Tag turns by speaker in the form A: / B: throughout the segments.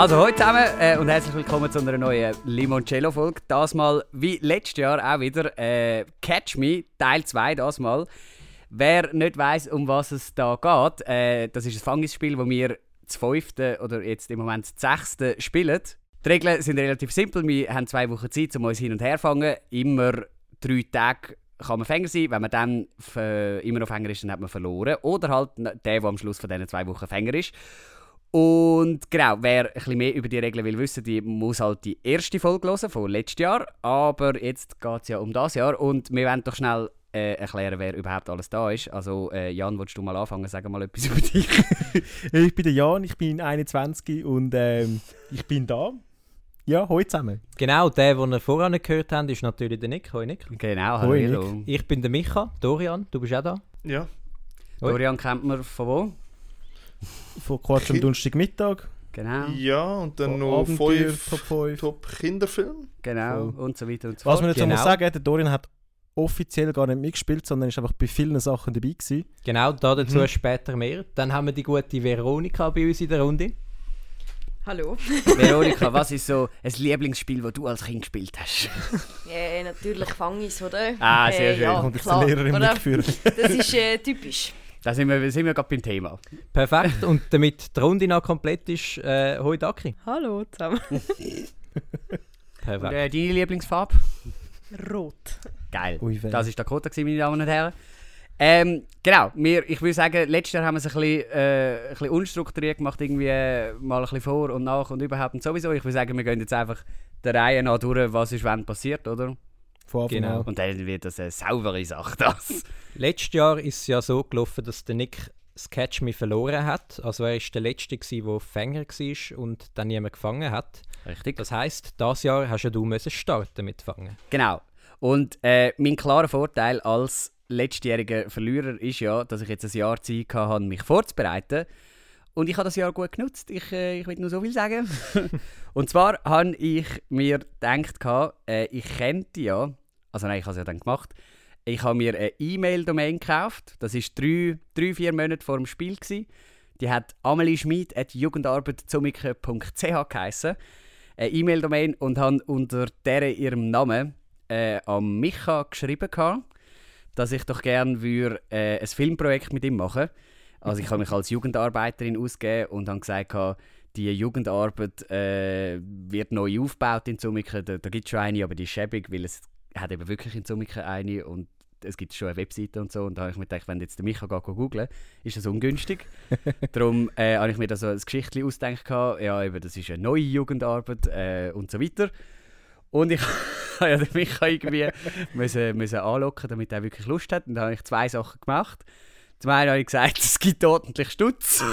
A: Also, heute zusammen äh, und herzlich willkommen zu einer neuen Limoncello-Folge. Das mal, wie letztes Jahr auch wieder, äh, Catch Me, Teil 2, das mal. Wer nicht weiß, um was es da geht, äh, das ist ein Fangisspiel, das wir das fünfte oder jetzt im Moment das sechste spielen. Die Regeln sind relativ simpel. Wir haben zwei Wochen Zeit, um uns hin und her zu fangen. Immer drei Tage kann man Fänger sein. Wenn man dann immer noch Fänger ist, dann hat man verloren. Oder halt der, der am Schluss von diesen zwei Wochen Fänger ist. Und genau, wer ein bisschen mehr über die Regeln will wissen, die muss halt die erste Folge hören von letztes Jahr. Aber jetzt geht es ja um das Jahr und wir wollen doch schnell äh, erklären, wer überhaupt alles da ist. Also äh, Jan, willst du mal anfangen? Sag mal etwas über dich.
B: ich bin der Jan, ich bin 21 und ähm, ich bin da. Ja, heute zusammen.
C: Genau, der, den ihr vorher gehört habt, ist natürlich der Nick. Hoi Nick.
A: Genau, hallo. Nick.
C: Ich bin der Micha, Dorian, du bist auch da.
D: Ja.
A: Hoi. Dorian kennt man von wo?
B: Von Quatsch am Donnerstagmittag.
A: Genau.
D: Ja, und dann noch fünf, Top 5 Top Kinderfilme.
A: Genau, so. und so weiter und so
B: fort. Was man jetzt genau. muss sagen, der Dorian hat offiziell gar nicht mitgespielt, sondern ist einfach bei vielen Sachen dabei gewesen.
C: Genau, da dazu mhm. später mehr. Dann haben wir die gute Veronika bei uns in der Runde.
E: Hallo.
A: Veronika, was ist so ein Lieblingsspiel, das du als Kind gespielt hast?
E: Ja, natürlich Fangis, oder?
A: Ah, sehr äh, schön.
B: Ja, klar.
E: Das ist äh, typisch.
A: Da sind wir, sind wir gerade beim Thema.
C: Perfekt. Und damit die Runde noch komplett ist, äh, hoi Daki.
E: Hallo zusammen.
A: Perfekt. Und, äh, deine Lieblingsfarbe?
E: Rot.
A: Geil. Ui, das war Dakota, meine Damen und Herren. Ähm, genau, wir, ich würde sagen, letztes Jahr haben wir es ein bisschen, äh, ein bisschen unstrukturiert gemacht, irgendwie äh, mal ein bisschen vor und nach und überhaupt und sowieso. Ich würde sagen, wir gehen jetzt einfach der Reihe nach durch, was ist wann passiert, oder?
B: Genau.
A: Und dann wird das eine saubere Sache. Das.
C: Letztes Jahr ist es ja so gelaufen, dass der Nick das Catch Me verloren hat. Also er war der Letzte, der Fänger war und dann niemand gefangen hat.
A: Richtig.
C: Das heisst, dieses Jahr hast ja du müssen starten mit Fangen.
A: Genau. Und äh, mein klarer Vorteil als letztjähriger Verlierer ist ja, dass ich jetzt ein Jahr Zeit hatte, mich vorzubereiten. Und ich habe das Jahr gut genutzt. Ich, äh, ich will nur so viel sagen. und zwar habe ich mir gedacht, äh, ich könnte ja, also nein, ich habe es ja dann gemacht, ich habe mir eine E-Mail-Domain gekauft. Das war drei, drei, vier Monate vor dem Spiel. Gewesen. Die hat Amelie Schmid at jugendarbeitzumiken.ch geheißen. Eine E-Mail-Domain und habe unter der ihrem Namen äh, an Micha geschrieben, dass ich doch gerne würde, äh, ein Filmprojekt mit ihm machen Also ich habe mich als Jugendarbeiterin ausgegeben und habe gesagt, die Jugendarbeit äh, wird neu aufgebaut in Zumiken. Da, da gibt es schon eine, aber die ist schäbig, weil es hat eben wirklich in Zumiken eine und es gibt schon eine Webseite und so. Und da habe ich mir gedacht, wenn jetzt der Micha geht googeln, ist das ungünstig. Darum äh, habe ich mir da so ein Geschichtchen ausgedacht, ja, eben, das ist eine neue Jugendarbeit äh, und so weiter. Und ich habe ja den Micha irgendwie müssen, müssen anlocken, damit er wirklich Lust hat. Und da habe ich zwei Sachen gemacht. Zum einen habe ich gesagt, es gibt ordentlich Stutz.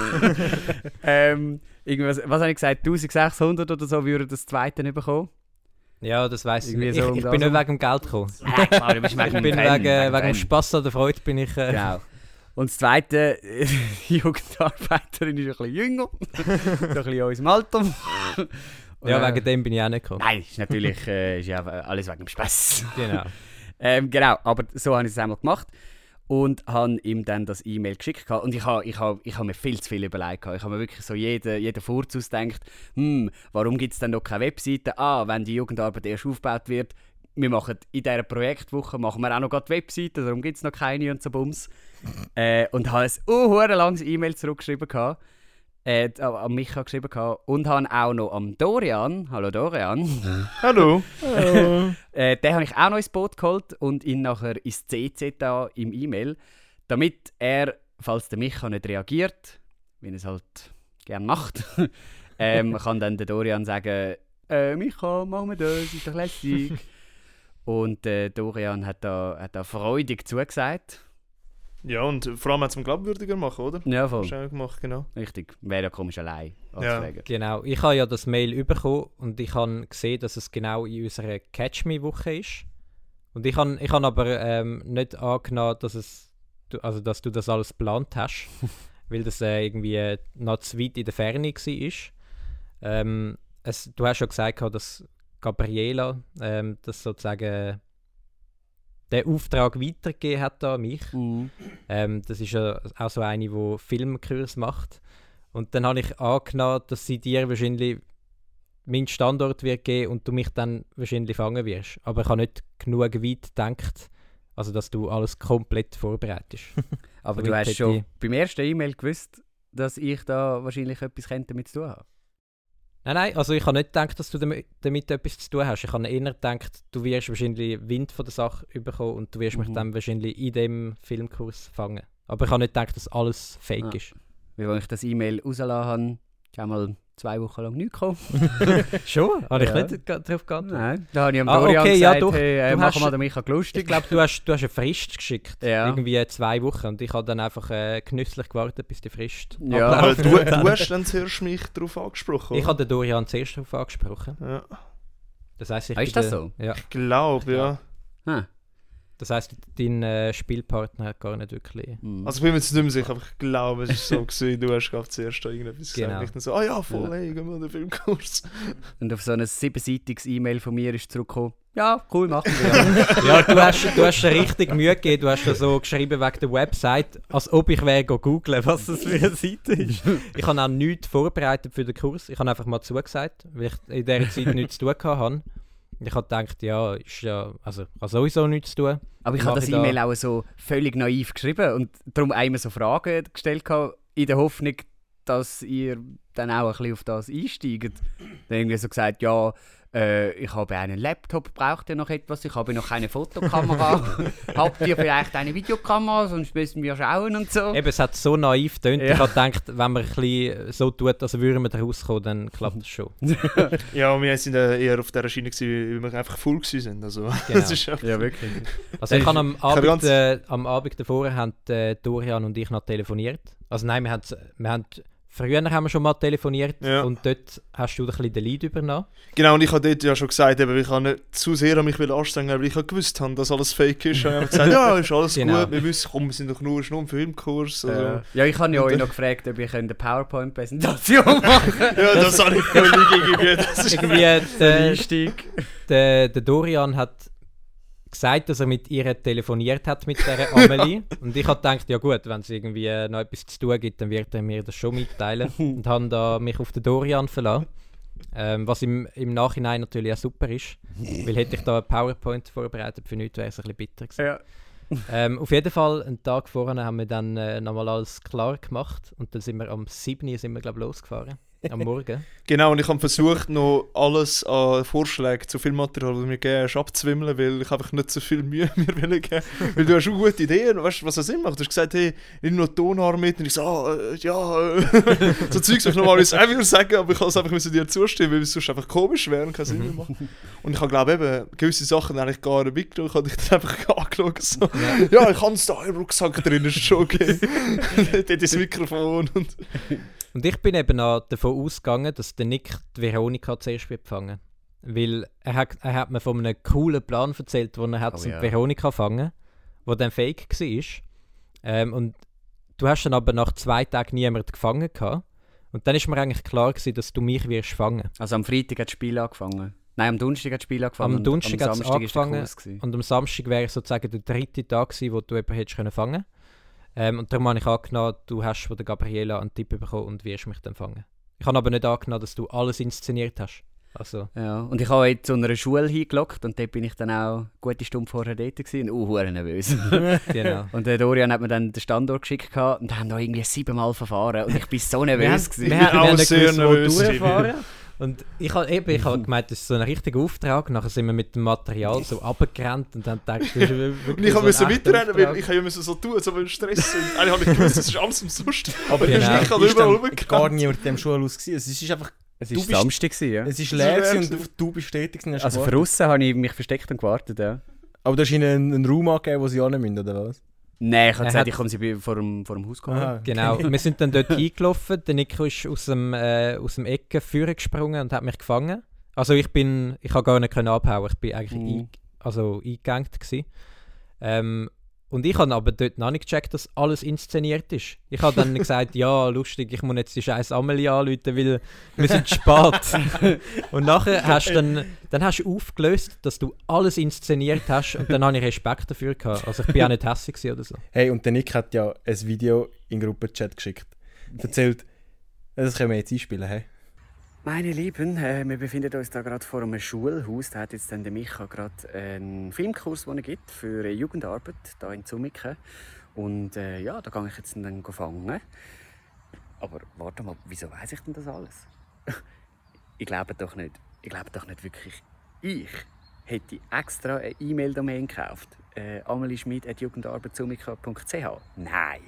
A: ähm, irgendwas, was habe ich gesagt? 1600 oder so würde das zweite nicht bekommen.
C: Ja, das weiß ich nicht. So ich, ich bin nicht wegen dem Geld gekommen.
A: Nein, klar, du bist wegen
C: ich bin Fan, wegen, wegen, dem Spass an der Freude bin ich... Äh,
A: genau. Und das Zweite, die Jugendarbeiterin ist ein bisschen jünger, ein bisschen in unserem Alter.
C: Ja, wegen dem bin ich auch nicht gekommen.
A: Nein, ist natürlich äh, ist ja alles wegen dem Spaß.
C: Genau.
A: ähm, genau, aber so habe ich es einmal gemacht und habe ihm dann das E-Mail geschickt. Und ich habe ich hab, ich hab mir viel zu viel überlegt. Ich habe mir wirklich so jeden, jeden Vorzug gedacht, hm, warum gibt es dann noch keine Webseite? Ah, wenn die Jugendarbeit erst aufgebaut wird, wir machen in dieser Projektwoche machen wir auch noch die Webseite, darum gibt es noch keine und so Bums. äh, und habe ein uh, langes E-Mail zurückgeschrieben. Gehabt äh, an Micha geschrieben gehabt, und habe auch noch am Dorian, hallo Dorian.
D: hallo.
A: hallo. äh, den habe ich auch noch ins Boot geholt und ihn nachher ins CC da im E-Mail, damit er, falls der Micha nicht reagiert, wie er es halt gerne macht, ähm, kann dann der Dorian sagen, äh, Micha, machen wir das, ist doch lässig. und äh, Dorian hat da, hat da freudig zugesagt
D: ja, und vor allem zum glaubwürdiger machen, oder?
A: Ja, voll.
D: Schnell gemacht, genau.
A: Richtig. Wäre ja komisch allein.
C: Ja. Genau. Ich habe ja das Mail bekommen und ich habe gesehen, dass es genau in unserer Catch Me-Woche ist. Und ich habe ich hab aber ähm, nicht angenommen, dass, es, also, dass du das alles geplant hast, weil das äh, irgendwie noch zu weit in der Ferne war. Ähm, es, du hast schon gesagt, dass Gabriela ähm, das sozusagen den Auftrag weitergegeben hat an mich. Mhm. Ähm, das ist ja auch so eine, die Filmkurs macht. Und dann habe ich angenommen, dass sie dir wahrscheinlich meinen Standort wird geben und du mich dann wahrscheinlich fangen wirst. Aber ich habe nicht genug weit gedacht, also dass du alles komplett vorbereitest.
A: Aber
C: So
A: du hast schon
C: ich-
A: beim ersten E-Mail gewusst, dass ich da wahrscheinlich etwas damit zu tun habe.
C: Nein, nein, also ich habe nicht gedacht, dass du damit, damit etwas zu tun hast. Ich habe eher gedacht, du wirst wahrscheinlich Wind von der Sache bekommen und du wirst mich
A: Mhm.
C: dann wahrscheinlich in dem Filmkurs fangen. Aber ich habe nicht gedacht, dass alles fake
A: Ah.
C: ist.
A: Als ich das E-Mail rausgelassen habe, einmal zwei Wochen lang nichts gekommen.
C: Schon? Habe ich
A: Ja.
C: nicht darauf geantwortet?
A: Nein, da habe ich am
C: Ah,
A: Dorian
C: okay, ja,
A: gesagt,
C: doch.
A: hey, äh,
C: Du
A: mach
C: hast-
A: mal den Micha
C: Ich
A: lustig.
C: glaube, du hast, du hast eine Frist geschickt.
A: Ja.
C: Irgendwie zwei Wochen. Und ich habe dann einfach äh, genüsslich gewartet, bis die Frist
A: Ja.
D: Aber
C: abläuft.
D: du, du hast dann zuerst mich darauf angesprochen.
C: Ich
D: oder?
C: habe den Dorian zuerst darauf angesprochen.
D: Ja,
C: Das heisst, ich
A: Ah, ist das so?
C: Ja.
D: ich glaube, ja.
A: Ah.
C: Das heisst, dein äh, Spielpartner hat gar nicht wirklich...
A: Mhm.
D: Also ich bin mir jetzt nicht mehr sicher, aber ich glaube, es ist so gewesen, du hast gerade zuerst da irgendetwas
C: Genau.
D: gesagt. Ich dann so, ah ja, voll,
A: Ja.
D: hey, gehen wir an den Filmkurs.
A: Und auf so ein siebenseitiges E-Mail von mir ist zurückgekommen, ja, cool, machen wir.
C: Ja, du hast, du hast richtig Mühe gegeben. Du hast da so geschrieben wegen der Website, als ob ich wäre googlen, was das für eine Seite ist. Ich habe auch nichts vorbereitet für den Kurs. Ich habe einfach mal zugesagt, weil ich in dieser Zeit nichts zu tun hatte. Ich habe gedacht, ja, ist ja, also habe sowieso nichts zu tun.
A: Aber ich habe das
C: ich da-
A: E-Mail auch so völlig naiv geschrieben und darum einmal so Fragen gestellt, gehabt, in der Hoffnung, dass ihr dann auch ein bisschen auf das einsteigt. Dann irgendwie so gesagt, ja, äh, ich habe einen Laptop, braucht ihr noch etwas? Ich habe noch keine Fotokamera. Habt ihr vielleicht eine Videokamera? Sonst müssen wir schauen und so.
C: Eben, es hat so naiv getönt.
A: Ja.
C: Ich habe gedacht, wenn man ein bisschen so tut, als würden wir da rauskommen, dann klappt das schon.
D: Ja, und wir sind äh, eher auf dieser Schiene, gewesen, weil wir einfach gewesen sind. Also,
C: Genau.
D: das ist einfach,
A: Ja, wirklich.
C: Also ich habe am Abend,
D: ganz-
C: äh, am Abend davor haben äh, Dorian und ich noch telefoniert. Also nein, wir haben, wir haben früher haben wir schon mal telefoniert
D: Ja.
C: und dort hast du ein bisschen den Lead übernommen.
D: Genau, und ich habe dort ja schon gesagt, eben, ich habe nicht zu sehr an mich anstrengen, weil ich ja gewusst habe, dass alles fake ist. Und ich habe gesagt, ja, ist alles
C: Genau.
D: gut, wir wissen, komm, wir sind doch nur, ein Filmkurs. Also.
A: Ja. ja, ich habe ja euch noch gefragt, ob ich eine PowerPoint-Präsentation machen
D: Ja, das habe ich völlig irgendwie. Das ist
C: Irgendwie der, der, der Dorian hat gesagt, dass er mit ihr telefoniert hat, mit der Amelie. und ich habe gedacht, ja gut, wenn es irgendwie noch etwas zu tun gibt, dann wird er mir das schon mitteilen. und habe da mich auf den Dorian verlassen. Ähm, was im, im Nachhinein natürlich auch super ist. weil hätte ich da eine PowerPoint vorbereitet für nichts, wäre es ein bisschen bitter gewesen.
A: Ja.
C: Ähm, auf jeden Fall, einen Tag vorher haben wir dann äh, nochmal alles klar gemacht. Und dann sind wir am 7. Uhr sind wir, glaub, losgefahren. Am Morgen.
D: Genau, und ich habe versucht, noch alles an Vorschlägen zu Filmmaterial, das du mir gegeben hast, abzuwimmeln, weil ich einfach nicht so viel Mühe mir will geben Weil du hast schon gute Ideen, weißt du, was das Sinn macht. Du hast gesagt, hey, nimm noch Tonarm mit. Und ich so, ah, äh, ja, äh, so Zeugs, was ich normalerweise auch wieder sagen, aber ich kann es einfach müssen dir zustimmen, weil es sonst einfach komisch wäre und keinen Sinn mehr macht. Und ich habe, glaube eben, gewisse Sachen eigentlich gar nicht mitgenommen. Ich habe dich dann einfach angeschaut, so, ja, ich habe es da im Rucksack drin, ist schon okay. Dort das Mikrofon und...
C: Und ich bin eben auch davon ausgegangen, dass der Nick die Veronika zuerst wird fangen. Weil er hat, er hat mir von einem coolen Plan erzählt, wo er hat
A: Oh
C: zum
A: ja.
C: Veronika fangen, wo dann fake war. Ähm, und du hast dann aber nach zwei Tagen niemanden gefangen gehabt. Und dann ist mir eigentlich klar gewesen, dass du mich wirst fangen.
A: Also am Freitag hat das Spiel angefangen. Nein, am Donnerstag hat das Spiel angefangen.
C: Am Donnerstag
A: ist der
C: angefangen. Und am Samstag wäre sozusagen der dritte Tag gewesen, wo du jemanden hättest können fangen ähm, Und darum habe ich angenommen, du hast von der Gabriela einen Tipp bekommen und wirst mich dann fangen. Ich habe aber nicht angenommen, dass du alles inszeniert hast. Also,
A: Ja, und ich habe zu einer Schule hingelockt und dort bin ich dann auch eine gute Stunde vorher dort gewesen und uh, hure nervös.
C: genau.
A: und der Dorian hat mir dann den Standort geschickt gehabt und haben da irgendwie siebenmal verfahren und ich bin so nervös gewesen.
C: wir haben
D: auch
C: wir haben nicht
D: sehr
C: gewusst, wo
D: nervös.
C: Und ich habe eben, ich habe gemeint, das ist so ein richtiger Auftrag. Nachher sind wir mit dem Material so runtergerannt und dann dachte ich, das ist wirklich
D: Und ich
C: so
D: musste
C: echter
D: weiterrennen, weil ich ja müssen so tun, als ob im Stress sind. Eigentlich habe ich gewusst, es ist alles umsonst. Aber
C: Genau.
D: ich habe
B: Ist
D: überall
B: dann gar
D: rumgekannt.
B: niemand in dem Schulhaus gewesen. Es ist einfach,
A: Es
B: Du
A: war
B: bist-
A: Samstag, gewesen, ja.
B: es ist
D: ist
B: leer und du bist tätig
A: Also
B: gewartet.
A: für aussen habe ich mich versteckt und gewartet, ja.
B: Aber du hast ihnen einen, einen Raum angegeben, wo sie hin müssen, oder was?
A: Nein, ich habe gesagt,
C: hat-
A: ich komme sie vor dem, vor dem Haus geholt.
B: Aha.
C: Genau, wir sind dann dort eingelaufen. Der Nico ist aus dem, äh, aus dem Ecken vorne gesprungen und hat mich gefangen. Also ich bin, ich habe gar nicht können abhauen. Ich bin eigentlich
A: Mhm.
C: ein, also eingegangen gewesen. Ähm, und ich habe aber dort noch nicht gecheckt, dass alles inszeniert ist. Ich habe dann gesagt, ja, lustig, ich muss jetzt die scheiß Amelie anrufen, weil wir sind spät. und nachher hast du dann, dann hast du aufgelöst, dass du alles inszeniert hast und dann habe ich Respekt dafür gehabt. Also ich bin auch nicht hässlich oder so.
B: Hey, und der Nick hat ja ein Video in den Gruppenchat geschickt. Erzählt, das können wir jetzt einspielen, hey?
A: Meine Lieben, äh, wir befinden uns da gerade vor einem Schulhaus. Da hat jetzt dann der Micha gerade einen Filmkurs, den er gibt für äh, Jugendarbeit hier in Zumiken. Und äh, ja, da gehe ich jetzt dann fangen. Aber warte mal, wieso weiß ich denn das alles? ich glaube doch nicht. Ich glaube doch nicht wirklich. Ich hätte extra eine E-Mail-Domain gekauft. Äh, amelieschmidt.jugendarbeitzumica.ch Nein.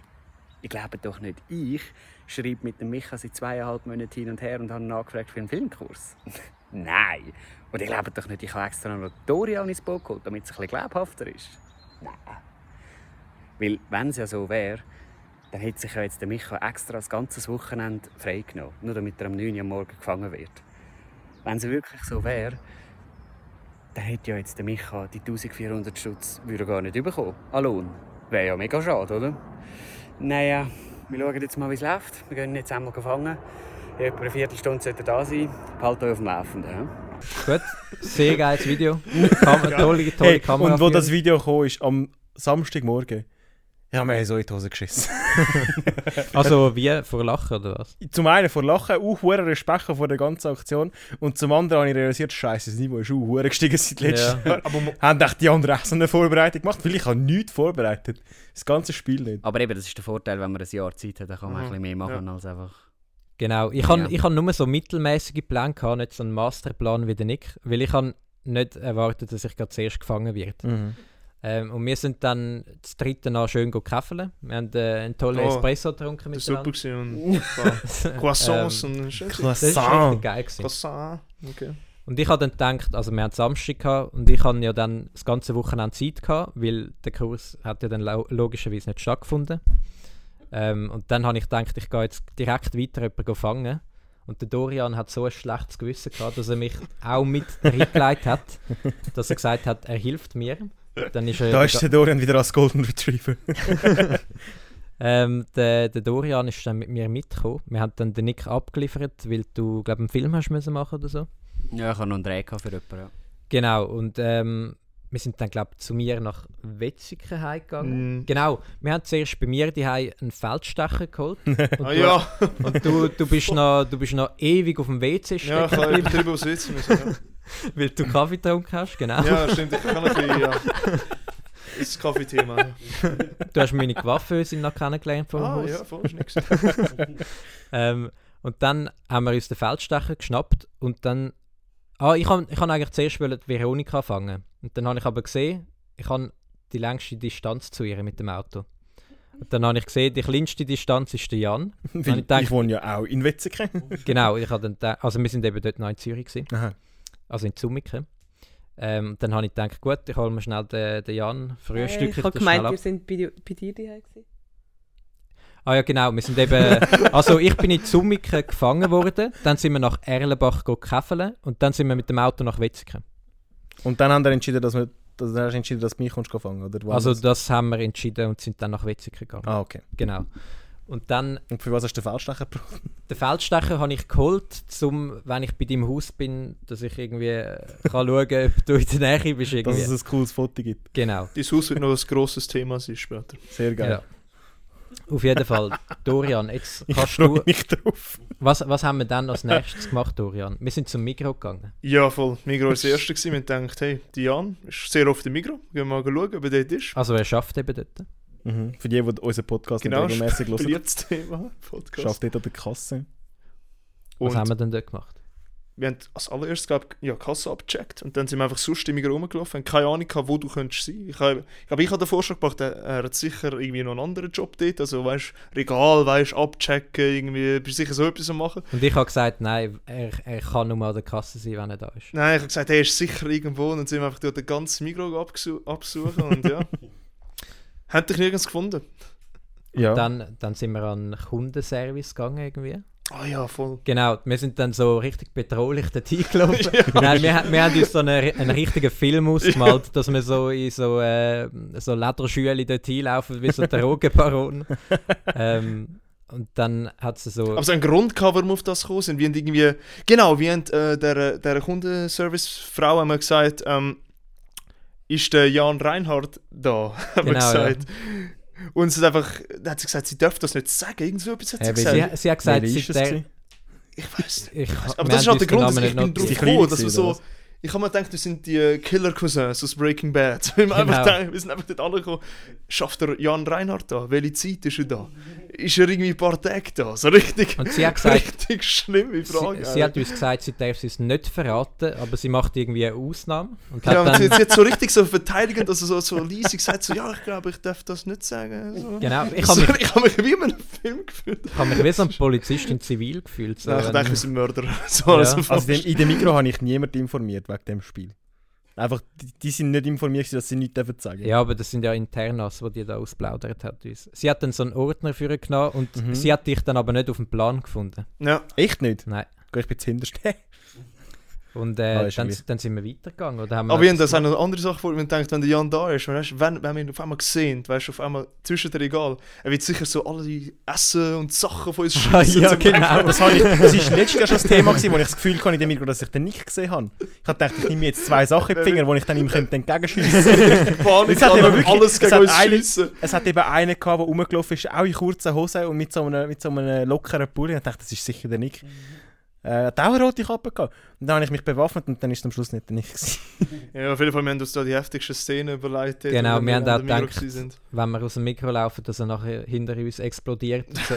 A: Ich glaube doch nicht. Ich schreibe mit dem Micha seit zweieinhalb Monaten hin und her und habe ihn angefragt für einen Filmkurs. Nein. Und ich glaube doch nicht, ich habe extra noch Dorian ins Boot geholt, damit es ein bisschen glaubhafter ist. Nein. Weil, wenn es ja so wäre, dann hätte sich ja jetzt der Micha extra das ganze Wochenende freigenommen, nur damit er am 9 Uhr am Morgen gefangen wird. Wenn es wirklich so wäre, dann hätte ja jetzt der Micha die 1400 Stutz würde er gar nicht bekommen. An Lohn. Wäre ja mega schade, oder? Naja, wir schauen jetzt mal, wie es läuft. Wir gehen jetzt einmal gefangen. In etwa eine Viertelstunde sollte er da sein. Behalten euch auf dem Laufenden. Ja?
C: Gut, sehr geiles Video. Kam tolle, tolle
B: Hey,
C: Kamera.
B: und wo das Video kam, ist am Samstagmorgen. Ja, wir haben so in die Hose geschissen.
C: Also wie, vor Lachen oder was?
B: zum einen vor Lachen, auch hohen Respekt vor der ganzen Aktion. Und zum anderen habe ich realisiert, Scheiße, das Niveau ist auch gestiegen seit letztem
C: Ja.
B: Jahr. Aber haben echt die anderen auch so eine Vorbereitung gemacht? Weil ich habe nichts vorbereitet. Das ganze Spiel nicht.
A: Aber eben, das ist der Vorteil, wenn man ein Jahr Zeit hat, dann kann man
D: Mhm.
A: ein bisschen mehr machen als einfach...
C: Genau, ich habe
A: Ja.
C: ich hab nur so mittelmäßige Pläne gehabt, nicht so einen Masterplan wie der Nick, weil ich habe nicht erwartet, dass ich gerade zuerst gefangen werde.
B: Mhm.
C: Ähm, und wir sind dann das dritte Mal schön käfeln. Wir haben äh, einen tollen
D: Oh,
C: Espresso getrunken
D: war super. Und Croissants
C: Ähm,
D: und
B: Croissant.
C: richtig geil. Gewesen.
D: Croissant. Okay.
C: Und ich habe dann gedacht, also wir hatten Samstag gehabt, und ich habe ja dann das ganze Wochenende Zeit gehabt, weil der Kurs hat ja dann lo logischerweise nicht stattgefunden. Ähm, und dann habe ich gedacht, ich gehe jetzt direkt weiter jemanden fangen. Und der Dorian hat so ein schlechtes Gewissen gehabt, dass er mich auch mit reingelegt hat, dass er gesagt hat, er hilft mir. Dann ist er,
B: Da ist der Dorian wieder als Golden Retriever.
C: ähm, der, der Dorian ist dann mit mir mitgekommen. Wir haben dann den Nick abgeliefert, weil du, glaube einen Film hast müssen machen oder so.
A: Ja, ich habe noch einen Dreh gehabt für jemanden. Ja.
C: Genau, und ähm, wir sind dann, glaube ich, zu mir nach Wetzikon heimgegangen.
D: Mm.
C: Genau, wir haben zuerst bei mir die einen Feldstecher geholt. Und,
D: Ah
C: du,
D: ja,
C: und du, du, bist noch, du bist noch ewig auf dem WC
D: ja,
C: stecken
D: ich habe drüber sitzen müssen.
C: weil du Kaffee getrunken hast, genau.
D: Ja, ja stimmt. Ich kann ein bisschen, ja. Das ist das Kaffeethema.
C: Du hast meine Coiffeuse noch kennengelernt vom
D: Ah,
C: Haus.
D: ja, voll, ist nichts.
C: Ähm, und dann haben wir uns den Feldstecher geschnappt und dann... Ah, ich kann ich han eigentlich zuerst wollen die Veronika fangen. Und dann habe ich aber gesehen, ich habe die längste Distanz zu ihr mit dem Auto. Und dann habe ich gesehen, die kleinste Distanz ist der Jan.
B: Weil
C: ich
B: ich,
C: gedacht-
B: wohne ja auch in Wetzikon.
C: Genau, ich habe dann da, also wir sind eben dort noch in Zürich gewesen,
B: Aha.
C: Also in Zumiken. Ähm, dann habe ich gedacht, gut, ich hole mir schnell den, den Jan, frühstücke
E: Äh, ich habe gemeint, wir sind bei, dir- bei dir daheim gewesen.
C: Ah ja, genau. Wir sind eben, also ich bin in Zummiken gefangen worden, dann sind wir nach Erlenbach käfeln und dann sind wir mit dem Auto nach Wetzikon.
B: Und dann haben wir entschieden, dass wir dass du hast entschieden, dass du mich kommst fangen, oder?
C: Also das haben wir entschieden und sind dann nach Wetzikon gegangen.
B: Ah, okay.
C: Genau. Und dann,
B: Und für was hast du den Feldstecher gebraucht?
C: den Feldstecher habe ich geholt, zum, wenn ich bei deinem Haus bin, dass ich irgendwie äh, kann schauen kann, ob du in der Nähe bist.
B: Dass
C: Irgendwie.
B: es ein cooles Foto gibt.
C: Genau.
D: Dein Haus wird noch ein grosses Thema sein später.
B: Sehr geil.
C: Ja. Auf jeden Fall. Dorian, jetzt
B: Ich
C: kannst
B: freue
C: du...
B: mich drauf.
C: Was, was haben wir dann als nächstes gemacht, Dorian? Wir sind zum Migros gegangen.
D: Ja, voll. Migros war das erste. gewesen. Wir haben gedacht, hey, Diane ist sehr oft im Migros. Gehen wir mal schauen, ob er dort ist.
C: Also er schafft eben dort.
B: Mhm. Für die, die unseren Podcast
D: Genau,
B: nicht regelmäßig hören,
D: Beliebtes Thema. Podcast.
B: schafft dort an der Kasse.
C: Was
D: Und
C: haben wir denn dort gemacht?
D: wir haben als allererstes, glaube ich, ja, die Kasse abgecheckt. Und dann sind wir einfach sonst im Migros rumgelaufen. haben keine Ahnung gehabt, wo du könntest sein. Ich habe ich glaube, ich habe den Vorschlag gemacht, er, hat sicher irgendwie noch einen anderen Job dort. Also, weißt Regal, weißt abchecken, irgendwie, bist sicher so etwas am machen.
C: Und ich habe gesagt, nein, er, er kann nur mal an der Kasse sein, wenn er da ist.
D: Nein, ich habe gesagt, er ist sicher irgendwo. Und dann sind wir einfach durch den ganzen Migros abgesu- absuchen. Und ja. Hat dich nirgends gefunden.
B: Ja.
C: Dann, dann sind wir an den Kundenservice gegangen irgendwie.
D: Ah ja, voll.
C: Genau, wir sind dann so richtig bedrohlich dort eingelaufen. Nein, wir, wir haben uns so einen, einen richtigen Film ausgemalt, dass wir so in so, äh, so Lederschüle dort hinlaufen, wie so Drogenbaron. ähm, und dann hat sie so...
D: Aber so ein Grund gehabt, warum wir auf das gekommen sind. Wir haben irgendwie, genau, wir haben äh, der, der Kundenservice-Frau gesagt, ähm, ist der Jan Reinhardt da? haben
C: Genau, ja.
D: gesagt. Und sie hat einfach, hat sie gesagt, sie darf das nicht sagen. Irgend so etwas hat sie gesagt.
C: sie, sie hat gesagt, sie der?
D: Ich weiß nicht.
C: Ich,
D: Aber das ist halt der Grund, dass ich
C: nicht
D: bin drauf gekommen, dass wir so... Ich habe mir gedacht, wir sind die äh, Killer-Cousins aus Breaking Bad. Wir, haben einfach
C: Genau.
D: gedacht, wir sind einfach dort angekommen. Schafft der Jan Reinhardt da? Welche Zeit ist er da? Ist er irgendwie ein paar Tage da? So richtig,
C: Und sie hat gesagt,
D: richtig schlimme Frage.
C: sie, sie hat uns gesagt, sie darf es nicht verraten, aber sie macht irgendwie eine Ausnahme. Und
D: ja,
C: hat
D: und
C: dann,
D: sie, sie hat so richtig so verteidigend, also so, so leise gesagt, so, ja, ich glaube, ich darf das nicht sagen. So.
C: genau, ich habe mich,
D: ich hab mich wie in einem Film gefühlt.
C: ich hab mich wie so ein Polizist in Zivil gefühlt. So,
D: So, ich dachte, wir sind Mörder. So,
C: Ja.
D: also,
B: Also in dem, in dem Mikro habe ich niemand informiert wegen dem Spiel. Einfach, die, die sind nicht informiert, dass sie nichts dürfen sagen
C: Ja, aber das sind ja Internas, die die da ausplaudert hat. uns. Sie hat dann so einen Ordner für genommen und
B: Mhm.
C: sie hat dich dann aber nicht auf dem Plan gefunden.
D: ja.
B: Echt nicht?
C: Nein.
B: Geh, Ich bin zuhinterst.
C: Und äh,
B: ist
C: dann, dann sind wir weitergegangen. Oder haben wir
D: Aber wir haben das eine andere Sache vor, wenn man denkt, wenn der Jan da ist, weißt, wenn, wenn wir ihn auf einmal sehen, weißt du, auf einmal zwischen den Regal, er wird sicher so alle die Essen und Sachen von uns schießen.
C: ja, genau.
B: Das, ich, das ist letztes Jahr schon das Thema, gewesen, wo ich das Gefühl hatte in dem Mikro, dass ich den nicht gesehen habe. Ich habe gedacht, ich nehme mir jetzt zwei Sachen in die Finger, wo ich dann ihm könnte entgegenschiessen könnte. Es hat eben wirklich-
D: alles
B: es
D: gegen
B: hat
D: uns
B: eine-
D: schiessen.
B: Es hat eben einen gehabt, der rumgelaufen ist, auch in kurzen Hosen und mit so einem, mit so einem lockeren Pulli. Ich dachte, das ist sicher der Nick. Äh, hat auch eine rote Kappe gehabt. Und dann habe ich mich bewaffnet und dann ist es am Schluss nicht gewesen.
D: Ja, auf jeden Fall, wir haben uns da die heftigsten Szenen überlegt.
C: Genau,
D: wenn
C: wir haben auch gedacht, wenn wir aus dem Mikro laufen, dass er nachher hinter uns explodiert. So.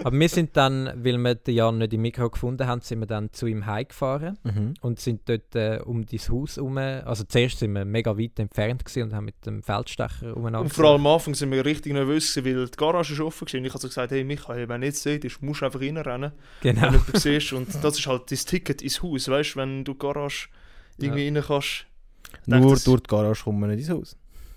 C: aber wir sind dann, weil wir den Jan nicht im Mikro gefunden haben, sind wir dann zu ihm heimgefahren und sind dort äh, um dein Haus herum. Also zuerst sind wir mega weit entfernt und haben mit dem Feldstecher umeinander
D: Und vor allem am Anfang sind wir richtig nervös, weil die Garage ist offen war. Und ich habe so gesagt, hey Michael, wenn du nicht seht, musst du einfach reinrennen,
C: Genau.
D: wenn du siehst. Und das ist halt das Ticket ins Haus, weißt du, wenn du die Garage irgendwie rein kannst.
B: Nur
D: das-
B: durch die Garage kommen wir nicht ins Haus.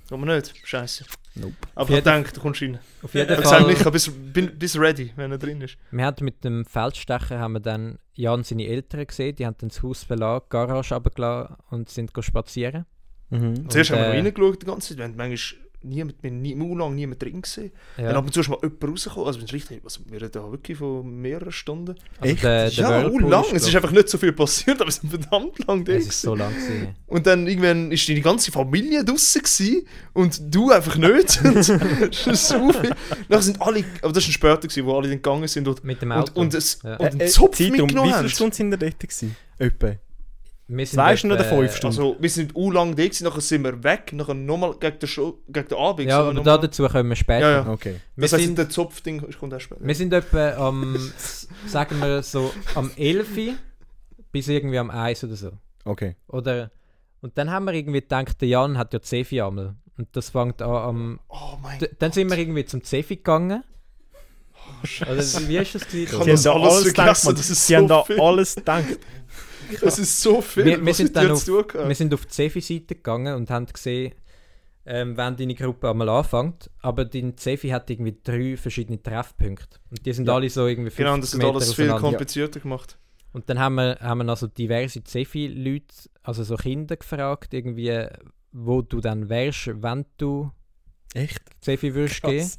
D: Kann man nicht, scheiße.
B: Nope.
D: Aber ich
C: jeden-
D: denke, du kommst rein.
C: Auf
D: Ich
C: jeden
D: habe gesagt,
C: Fall.
D: Michael, bist, bin, bist ready, wenn er drin ist.
C: Wir haben mit dem Feldstecher haben wir dann Jan seine Eltern gesehen, die haben dann das Haus verlassen, die Garage runtergelassen und sind go spazieren.
B: Mhm.
D: Zuerst
C: Und,
D: haben wir
C: äh,
D: reingeschaut die ganze Zeit, wir haben manchmal niemand, wir nie, nie lang niemand drin gesehen. Dann
C: Ja.
D: ab und zu ist mal jemand rausgekommen, also richtig, was, wir reden da wirklich von mehreren Stunden.
C: Also
B: Echt?
C: der, der
D: ja, oh, lang,
C: ist,
D: es ist einfach nicht so viel passiert, aber es sind verdammt lang da.
C: es ist so lang gewesen.
D: Und dann irgendwann ist deine ganze Familie draußen gewesen und du einfach nicht. Und das ist so viel. Dann sind alle, aber das war später, gewesen, wo alle dann gegangen sind und,
C: Mit dem
D: und,
C: Auto.
D: und, es,
C: Ja.
D: und einen
B: Äh, äh,
D: Zopf
B: Zeitraum,
D: mitgenommen
B: Wie
D: haben.
B: viele Stunden sind wir dort? Gewesen? Etwa.
C: Wir sind
B: Zwei Stunden oder fünf Stunden?
D: Also, wir sind u lang da gewesen, nachher sind wir weg, nachher nochmal gegen gegen den Abend.
C: Ja, aber da dazu kommen wir später.
D: Ja, ja.
B: Okay.
C: Wir,
D: Das
C: sind,
D: der Zopfding kommt erst später.
C: wir sind etwa am, sagen wir so, am 11 Uhr bis irgendwie am 1 oder so.
B: Okay.
C: Oder, und dann haben wir irgendwie gedacht, der Jan hat ja Zefi einmal. Und das fängt an am...
D: Oh mein
C: D dann sind wir irgendwie zum Zefi gegangen. Oder wie ist das gewesen?
D: das
B: haben da
D: alles
B: gedacht,
D: das ist
B: Sie
D: so
B: haben da
D: viel.
B: alles gedacht.
D: Das ist so viel.
C: Wir- wir sind dann
D: gehabt?
C: Wir sind auf die Cefi-Seite gegangen und haben gesehen, ähm, wenn deine Gruppe einmal anfängt. Aber dein Cefi hat irgendwie drei verschiedene Treffpunkte. Und die sind
B: Ja.
C: alle so irgendwie 50
D: Genau, das hat
C: Meter
D: alles viel komplizierter gemacht.
C: Und dann haben wir, haben wir also diverse Cefi-Leute, also so Kinder gefragt, irgendwie, wo du dann wärst, wenn du
B: Echt?
C: Cefi würdest gehen.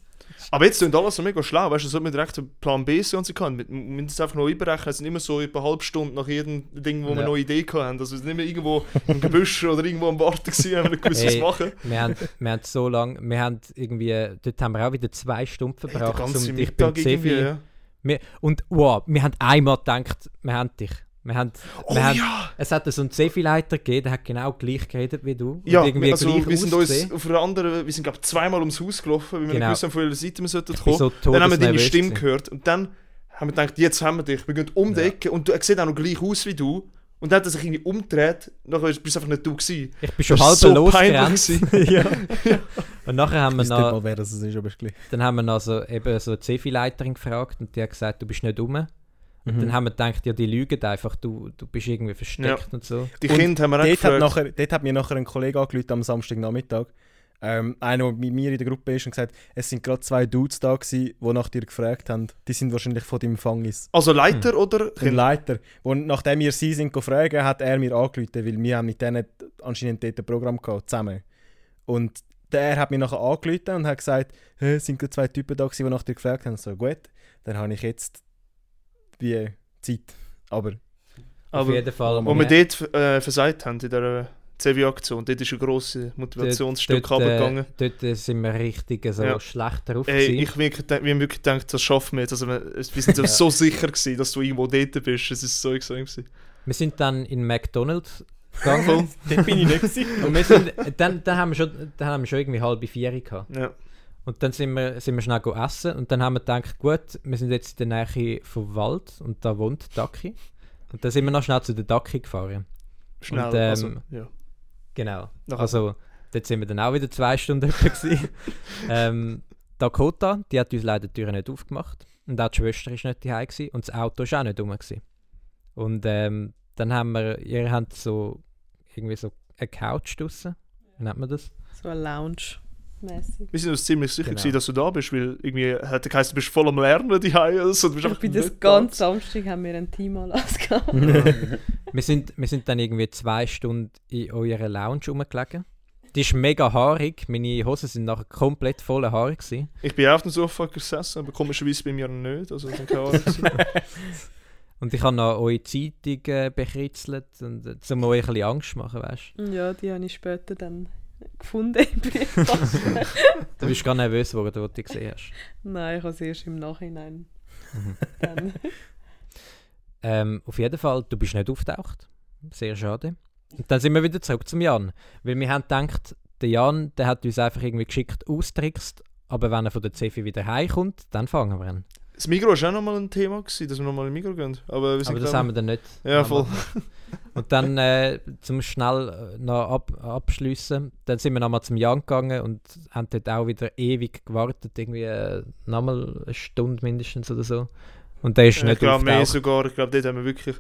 D: Aber jetzt tun alles so mega schlau, weißt du, so mit direkt so Plan B und so kann. Wir müssen es einfach noch einberechnen, es sind immer so etwa eine halbe Stunde nach jedem Ding, wo wir
C: Ja.
D: noch eine Idee hatten. Also wir sind nicht mehr irgendwo im Gebüsch oder irgendwo am Warten gewesen, haben wir gewusst, was
C: Hey,
D: machen.
C: Wir haben, wir haben so lange, wir haben irgendwie, dort haben wir auch wieder zwei Stunden
D: Der
C: verbraucht,
D: ganze
C: um dich
D: Mittag irgendwie, ja.
C: Wir, und wow, wir haben einmal gedacht, wir haben dich. Wir haben,
D: Oh
C: wir haben,
D: ja!
C: Es hat so einen Cefi-Leiter gegeben, der hat genau gleich geredet wie du.
D: Ja,
C: irgendwie
D: also
C: gleich
D: wir sind uns
C: ausgesehen.
D: auf einer anderen, wir sind glaube zweimal ums Haus gelaufen, weil wir
C: Genau.
D: nicht gewusst haben, von welcher Seite wir sollten
C: Ich
D: kommen.
C: so
D: dann haben wir deine Stimme
C: gewesen.
D: gehört und dann haben wir gedacht, jetzt haben wir dich. Wir gehen um die
C: Ja.
D: Ecke und du er sieht auch noch gleich aus wie du. Und dann hat er sich irgendwie umgedreht, nachher bist du einfach nicht du gewesen.
C: Ich bin schon halb
D: so
C: losgerannt.
D: peinlich
B: ja.
C: Und nachher haben
B: Ich
C: wir noch,
B: mal, wer das ist, aber ist gleich.
C: dann haben wir noch so, eben so eine Cefi-Leiterin gefragt und die hat gesagt, du bist nicht rum. Und
B: Mhm.
C: dann haben wir gedacht, ja, die lügen einfach, du, du bist irgendwie versteckt und so.
D: Die
B: Und
D: Kinder haben wir auch
B: Dort hat,
D: gefragt.
B: nachher, dort hat mir nachher ein Kollege angerufen am Samstagnachmittag. Ähm, einer, der mit mir in der Gruppe ist und gesagt, es sind gerade zwei Dudes da gewesen, die nach dir gefragt haben. Die sind wahrscheinlich von deinem Fangis.
D: Also Leiter oder
B: Ein? Leiter. Und nachdem wir sie sind gefragt, hat er mir angerufen, weil wir haben mit denen anscheinend dort ein Programm gehabt, zusammen. Und der hat mir nachher angerufen und hat gesagt, «Hä, es sind gerade zwei Typen da gewesen, die nach dir gefragt haben. So, gut, dann habe ich jetzt wie Zeit. Aber
C: Auf
D: Aber
C: jeden Fall.
D: wo wir dort äh, versagt haben in dieser Zevi-Aktion. Dort ist ein grosses Motivationsstück
C: dort, äh,
D: runtergegangen.
C: dort äh, sind wir richtig so
D: Ja.
C: schlecht drauf.
D: Ey,
C: gewesen.
D: ich wirklich, denk- wir haben wirklich gedacht, das schaffen wir jetzt. Also, wir, wir sind so, so sicher gewesen, dass du irgendwo dort bist. Es ist so extrem gewesen.
C: wir sind dann in McDonald's gegangen.
B: Dort bin ich nicht gewesen.
C: und wir sind, dann, dann, haben wir schon, dann haben wir schon irgendwie halbe vier gehabt.
D: Ja.
C: Und dann sind wir, sind wir schnell go essen und dann haben wir gedacht, gut, wir sind jetzt in der Nähe vom Wald und da wohnt Daki. Und dann sind wir noch schnell zu der Daki gefahren.
D: Schnell.
C: Und, ähm,
D: also, ja.
C: Genau.
D: Nachher-
C: Also, dort sind wir dann auch wieder zwei Stunden gewesen. ähm, Dakota, die hat uns leider die Tür nicht aufgemacht. Und auch die Schwester war nicht daheim gewesen und das Auto war auch nicht rum. Gewesen. Und ähm, dann haben wir, ihr habt so irgendwie so eine Couch draussen. Wie nennt man das?
E: So ein Lounge-mäßig.
D: Wir sind uns ziemlich sicher,
C: Genau.
D: gewesen, dass du da bist, weil irgendwie hat geheißen, du bist voll am Lernen die also, du bist
E: Ich
D: einfach
E: bin das
D: da.
E: Samstag haben wir einen Teamanlass gehabt.
C: Wir sind, wir sind dann irgendwie zwei Stunden in eurer Lounge rumgelegen. Die ist mega haarig. Meine Hosen sind nachher komplett voller Haare. Gewesen.
D: Ich bin auch auf dem Sofa gesessen, aber komischerweise bei mir nicht. Also, das keine.
C: Und ich habe noch eure Zeitung äh, bekritzelt, und, äh, um euch ein bisschen Angst zu machen, weißt
E: ja, die habe ich später dann gefunden im Briefkasten.
C: du? bist gar nervös geworden, als du gesehen hast.
E: Nein, ich habe es erst im Nachhinein.
C: Ähm, auf jeden Fall, du bist nicht auftaucht. Sehr schade. Und dann sind wir wieder zurück zum Jan. Weil wir haben gedacht, der Jan der hat uns einfach irgendwie geschickt austrickst, aber wenn er von der Cefi wieder heimkommt, dann fangen wir ihn.
D: Das Migros war auch nochmal ein Thema, gewesen, dass wir nochmal in Migros gehen. Aber, wir sind
C: Aber das haben wir dann nicht.
D: Ja, voll.
C: Und dann, äh, zum schnell äh, noch ab, abschliessen, dann sind wir nochmal zum Jan gegangen und haben dort auch wieder ewig gewartet, irgendwie äh, nochmal eine Stunde mindestens oder so. Und der ist
D: Ich
C: nicht
D: glaube mehr
C: auftaucht.
D: sogar, ich glaube, dort haben wir wirklich.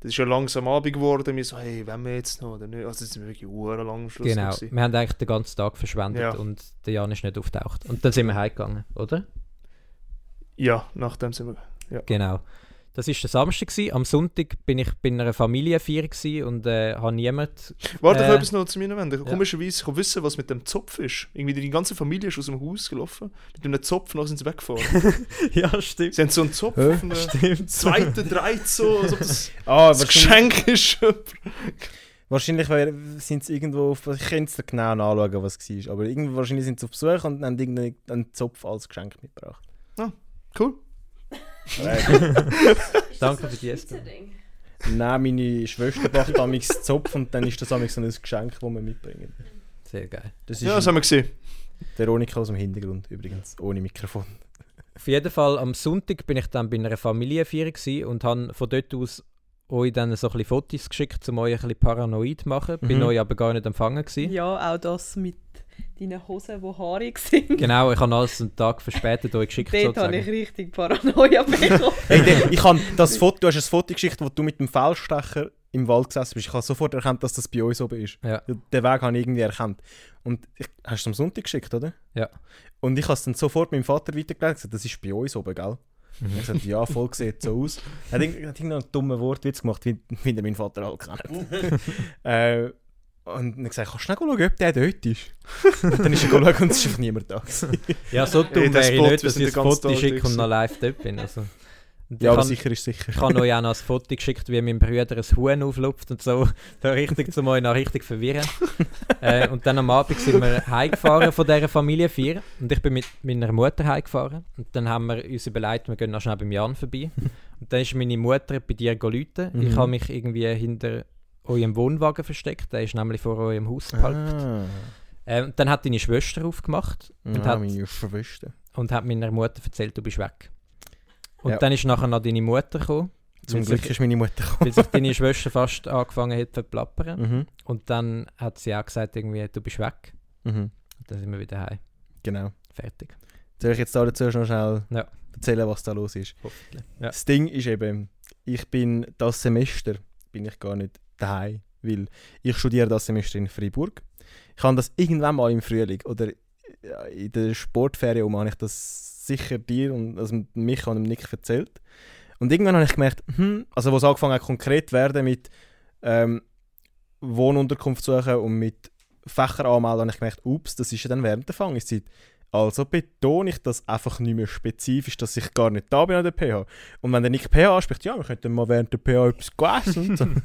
D: Das ist ja langsam Abend geworden. Wir so, hey, wollen wir jetzt noch oder nicht? Also, das sind wir wirklich uhr lang am Schluss.
C: Genau,
D: gewesen.
C: wir haben eigentlich den ganzen Tag verschwendet
D: Ja.
C: und der Jan ist nicht auftaucht. Und dann sind wir heimgegangen, oder?
D: Ja, nachdem sind wir.
C: Genau. Das war der Samstag. Gewesen. Am Sonntag bin ich bei einer Familienfeier und äh, habe niemand.
D: Warte, ich
C: Äh,
D: etwas noch zu mir wenden.
C: ja.
D: Komischerweise, ich wissen, was mit dem Zopf ist. Irgendwie die ganze Familie ist aus dem Haus gelaufen. Mit einem Zopf nachher sind sie weggefahren.
C: ja, stimmt.
D: sie haben so einen Zopf auf einem
C: Stimmt.
D: zweiten Dreit so, als ob das
B: Ah,
D: das Geschenk ist.
B: wahrscheinlich sind sie irgendwo auf. Ich könnte es genau nachschauen, was es war. Aber irgendwie, wahrscheinlich sind sie auf Besuch und haben irgendeinen Zopf als Geschenk mitgebracht.
D: Cool.
C: Danke für die Espen.
B: Nein, meine Schwester macht damals Zopf und dann ist das damals so ein Geschenk, das wir mitbringen.
C: Sehr geil.
B: Das ist
D: Ja, das haben wir gesehen.
B: Veronika aus dem Hintergrund übrigens, ohne Mikrofon.
C: Auf jeden Fall am Sonntag bin ich dann bei einer Familienfeier und habe von dort aus euch dann so ein bisschen Fotos geschickt, um euch ein bisschen paranoid zu machen. Bin
B: Mhm.
C: euch aber gar nicht empfangen gewesen.
E: Ja, auch das mit deinen Hosen, die haarig sind.
C: Genau, ich habe alles einen Tag verspätet euch geschickt
E: Dort habe ich
C: sozusagen.
E: richtig Paranoia bekommen.
B: Hey, ich habe das Foto, du hast ein Foto geschickt, wo du mit dem Feldstecher im Wald gesessen bist. Ich habe sofort erkannt, dass das bei uns oben ist.
C: Ja.
B: Den Weg habe ich irgendwie erkannt. Und ich, hast du es am Sonntag geschickt, oder?
C: Ja.
B: Und ich habe es dann sofort meinem Vater weitergeleitet und gesagt, das ist bei uns oben, gell?
C: Mhm.
B: Hat gesagt, ja, voll sieht so aus. Er hat irgend- hat irgendeinen dummen Wortwitz gemacht, wie, wie mein Vater halt kennt. äh, und dann gesagt, kannst du schnell schauen, ob der dort ist? und dann ist er geschaut und es ist einfach niemand da.
C: Ja, so dumm wäre ich nicht, dass ich ein Foto schicke und noch live dort bin. Also.
B: Ja,
C: ich
B: aber
C: han-
B: sicher ist sicher.
C: Ich habe euch auch noch ein Foto geschickt, wie mein Bruder ein Huhn auflupft und so. Da richtig zum euch noch richtig verwirren. äh, und dann am Abend sind wir heimgefahren von dieser Familienfeier. Und ich bin mit meiner Mutter heimgefahren. Und dann haben wir uns überlegt, wir gehen noch schnell beim Jan vorbei. Und dann ist meine Mutter bei dir. Ich
B: Mhm.
C: habe mich irgendwie hinter eurem Wohnwagen versteckt. Der ist nämlich vor eurem Haus geparkt.
B: Ah,
C: Äh, und dann hat deine Schwester aufgemacht und
B: ja,
C: hat
B: meine Schwester.
C: und hat meiner Mutter erzählt, du bist weg. Und
B: Ja.
C: dann ist nachher noch deine Mutter gekommen,
B: Zum Glück
C: sich,
B: ist meine Mutter gekommen.
C: weil sich deine Schwester fast angefangen hat zu plappern.
B: Mhm.
C: Und dann hat sie auch gesagt, irgendwie, du bist weg.
B: Mhm.
C: Und dann sind wir wieder heim.
B: Genau.
C: Fertig.
B: Soll ich jetzt da dazu schon schnell
C: Ja.
B: erzählen, was da los ist?
C: Hoffentlich. Ja.
B: Das Ding ist eben, ich bin das Semester bin ich gar nicht daheim, weil ich studiere das Semester in Freiburg. Ich habe das irgendwann mal im Frühling oder in der Sportferien um habe ich das sicher dir und also mich und dem Nick erzählt. Und irgendwann habe ich gemerkt, hm, also wo es angefangen hat konkret zu werden mit ähm, Wohnunterkunft suchen und mit Fächer anmelden, habe ich gemerkt, ups, das ist ja dann während der Fangeszeit. Also betone ich das einfach nicht mehr spezifisch, dass ich gar nicht da bin an der PH. Und wenn der Nick PH anspricht, ja, wir könnten mal während der PH etwas essen und so.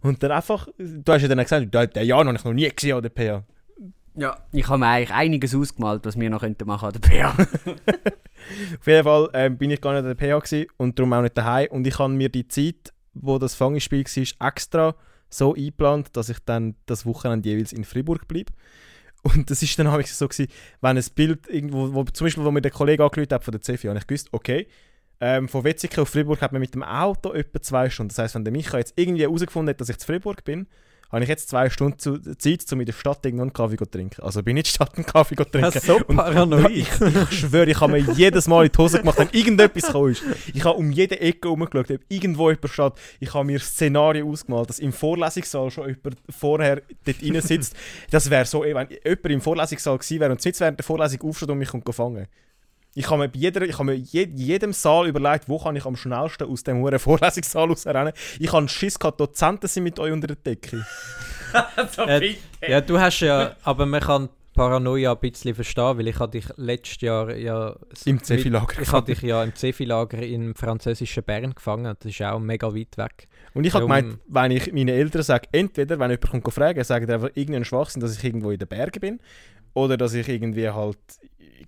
B: Und dann einfach, du hast ja dann gesagt, den Jan habe ich noch nie gesehen an der PA.
A: Ja, ich habe mir eigentlich einiges ausgemalt, was wir noch könnten machen an der PA.
B: Auf jeden Fall ähm, bin ich gar nicht an der PA gewesen und darum auch nicht daheim. Und ich habe mir die Zeit, wo das Fangespiel war, extra so eingeplant, dass ich dann das Wochenende jeweils in Fribourg bleibe. Und das ist dann habe ich so gewesen, wenn ein Bild irgendwo, wo, zum Beispiel, wo mir der Kollege angerufen hat von der CFI, habe ich gewusst, okay, ähm, von Wetzikon auf Fribourg hat man mit dem Auto etwa zwei Stunden. Das heißt, wenn der Micha jetzt irgendwie herausgefunden hat, dass ich zu Fribourg bin, habe ich jetzt zwei Stunden zu, Zeit, um in der Stadt einen Kaffee zu trinken. Also bin ich in der Stadt einen Kaffee zu trinken.
C: Das ist so
B: Und
C: paranoid.
B: ich, ich schwöre, ich habe mir jedes Mal in die Hose gemacht, wenn irgendetwas gekommen ist. Ich habe um jede Ecke herumgeschaut, ob irgendwo jemand steht. Ich habe mir Szenarien ausgemalt, dass im Vorlesungssaal schon jemand vorher dort rein sitzt. Das wäre so, wenn jemand im Vorlesungssaal gewesen wäre und sitzt während der Vorlesung aufsteht und mich kommt fangen. Ich habe mir bei jeder, ich habe mir je, jedem Saal überlegt, wo kann ich am schnellsten aus dem hohen Vorlesungssaal rausrennen. Ich habe Schiss gehabt, Dozenten sind mit euch unter der Decke.
C: Äh, ja, du hast ja, aber man kann Paranoia ein bisschen verstehen, weil ich habe dich letztes Jahr ja...
B: Im Cefi-Lager
C: Ich habe dich ja im Cefi-Lager im französischen Bern gefangen. Das ist auch mega weit weg.
B: Und ich habe gemeint, wenn ich meinen Eltern sage, entweder, wenn jemand kommt fragen, sagen die einfach irgendeinen Schwachsinn, dass ich irgendwo in den Bergen bin, oder dass ich irgendwie halt,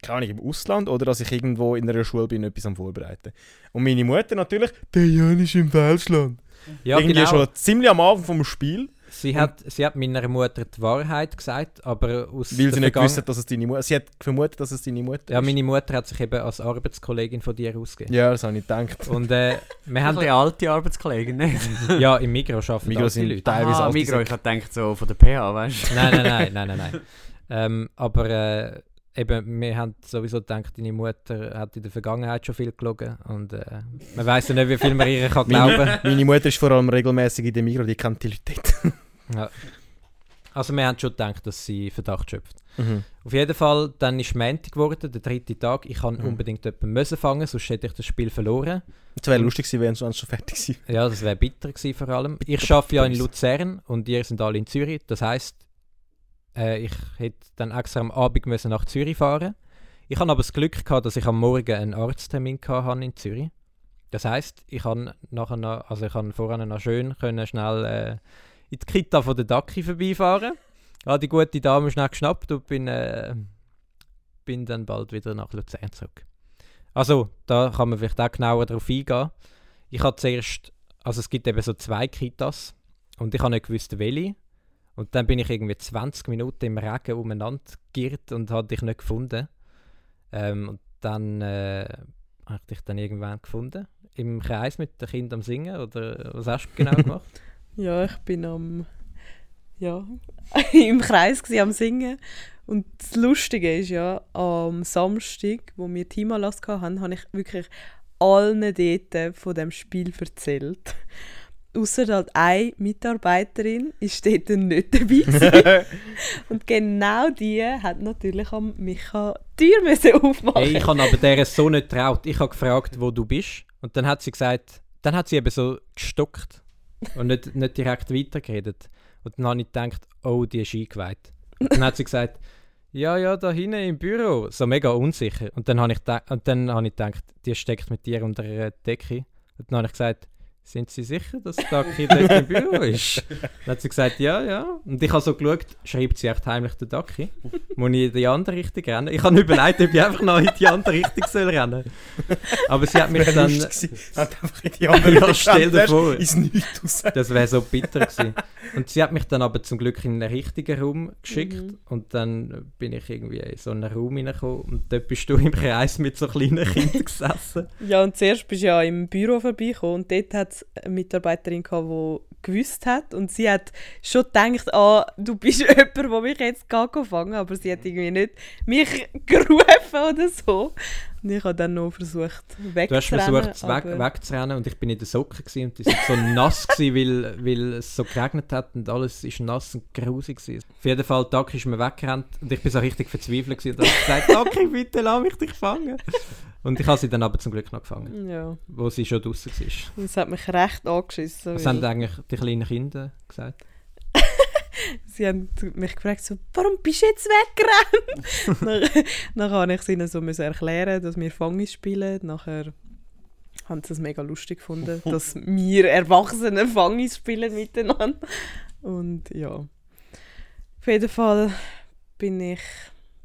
B: keine Ahnung, im Ausland, oder dass ich irgendwo in einer Schule bin, etwas am Vorbereiten. Und meine Mutter natürlich, der Jan ist im Welschland.
C: Ja,
B: irgendwie
C: genau.
B: schon ziemlich am Anfang vom Spiel,
C: Sie hat, sie hat meiner Mutter die Wahrheit gesagt, aber aus
B: weil sie nicht gewusst hat, dass es deine Mutter Sie hat vermutet, dass es deine Mutter
C: Ja,
B: ist.
C: meine Mutter hat sich eben als Arbeitskollegin von dir ausgegeben.
B: Ja, das habe ich gedacht.
C: Und äh, wir
A: Ein
C: haben
A: bisschen alte Arbeitskollegen, nicht?
C: ja im Migros arbeiten
B: Migros sind
C: Leute.
B: teilweise
A: ah, Migros,
B: Säcke.
A: ich habe gedacht, so von der PA, weißt du?
C: Nein, nein, nein, nein, nein, nein. Ähm, aber äh, eben, wir haben sowieso gedacht, deine Mutter hat in der Vergangenheit schon viel gelogen und äh, man weiß ja nicht, wie viel man ihr kann glauben.
B: Meine, meine Mutter ist vor allem regelmäßig in dem Migros, die kennt die Leute.
C: Ja. Also wir haben schon gedacht, dass sie Verdacht schöpft.
B: Mhm.
C: Auf jeden Fall, dann ist Montag geworden, der dritte Tag. Ich kann
B: Mhm.
C: unbedingt jemanden müssen fangen, sonst hätte ich das Spiel verloren.
B: Es wäre lustig gewesen, wenn es schon fertig gewesen
C: Ja, das wäre bitter gewesen vor allem. Ich arbeite ja in Luzern und ihr sind alle in Zürich. Das heisst, äh, ich hätte dann extra am Abend müssen nach Zürich fahren. Ich habe aber das Glück gehabt, dass ich am Morgen einen Arzttermin hatte in Zürich. Das heisst, ich noch, also ich vorher noch schön können schnell äh, in die Kita von der Dacki vorbeifahren. Habe die gute Dame schnell geschnappt und bin, äh, bin dann bald wieder nach Luzern zurück. Also, da kann man vielleicht auch genauer darauf eingehen. Ich habe zuerst, also es gibt eben so zwei Kitas und ich habe nicht gewusst, welche. Und dann bin ich irgendwie 20 Minuten im Regen umeinander geirrt und habe dich nicht gefunden. Ähm, und dann äh, habe ich dich dann irgendwann gefunden. Im Kreis mit den Kindern am Singen oder was hast du genau gemacht?
E: Ja, ich bin am ja, im Kreis gsi am Singen. Und das Lustige ist ja, am Samstag, wo wir Teamanlass hatten, habe ich wirklich allen dort von dem Spiel erzählt. Außer halt eine Mitarbeiterin ist dort nicht dabei. Und genau die hat natürlich am Micha die Tür müssen aufmachen.
C: Hey, ich habe aber der so nicht getraut. Ich habe gefragt, wo du bist. Und dann hat sie gesagt, dann hat sie eben so gestockt und nicht, nicht direkt weitergeredet. Und dann habe ich gedacht, oh, die ist eingeweiht. Und dann hat sie gesagt, ja, ja, da hinten im Büro. So mega unsicher. Und dann habe ich, und dann habe ich gedacht, die steckt mit dir unter einer Decke. Und dann habe ich gesagt, sind Sie sicher, dass da Daki dort im Büro ist? Dann hat sie gesagt, ja, ja. Und ich habe so geschaut, schreibt sie echt heimlich den Daki? Muss ich in die andere Richtung rennen? Ich habe überlegt, ob ich einfach noch in die andere Richtung soll rennen Aber sie hat mich dann...
B: Hat einfach in die andere
C: Ja, stell dir vor. Das wäre so bitter gewesen. Und sie hat mich dann aber zum Glück in einen richtigen Raum geschickt.
E: Mhm.
C: Und dann bin ich irgendwie in so einen Raum reingekommen. Und dort bist du im Kreis mit so kleinen Kindern gesessen.
E: Ja, und zuerst bist du ja im Büro vorbeigekommen und dort hat es eine Mitarbeiterin gehabt, die gewusst hat und sie hat schon gedacht, ah, du bist jemand, der mich jetzt fangen aber sie hat irgendwie nicht mich gerufen oder so. Und ich habe dann noch versucht wegzurennen.
C: Du hast versucht, weg, wegzurennen und ich bin in den Socken gewesen, und die sind so nass gewesen, weil, weil es so geregnet hat und alles ist nass und grusig gewesen. Auf jeden Fall, Duck ist mir weggerannt und ich bin so richtig verzweifelt gewesen und habe gesagt, Ducky, bitte lass mich dich fangen. Und ich habe sie dann aber zum Glück noch gefangen,
E: Ja,
C: wo sie schon draußen war.
E: das hat mich recht angeschissen.
C: Was haben eigentlich die kleinen Kinder gesagt?
E: Sie haben mich gefragt, so, warum bist du jetzt weggerannt? dann, habe ich ihnen so müssen erklären, dass wir Fangen spielen. Nachher haben sie es mega lustig gefunden, dass wir Erwachsene Fangis spielen miteinander. Und ja, auf jeden Fall bin ich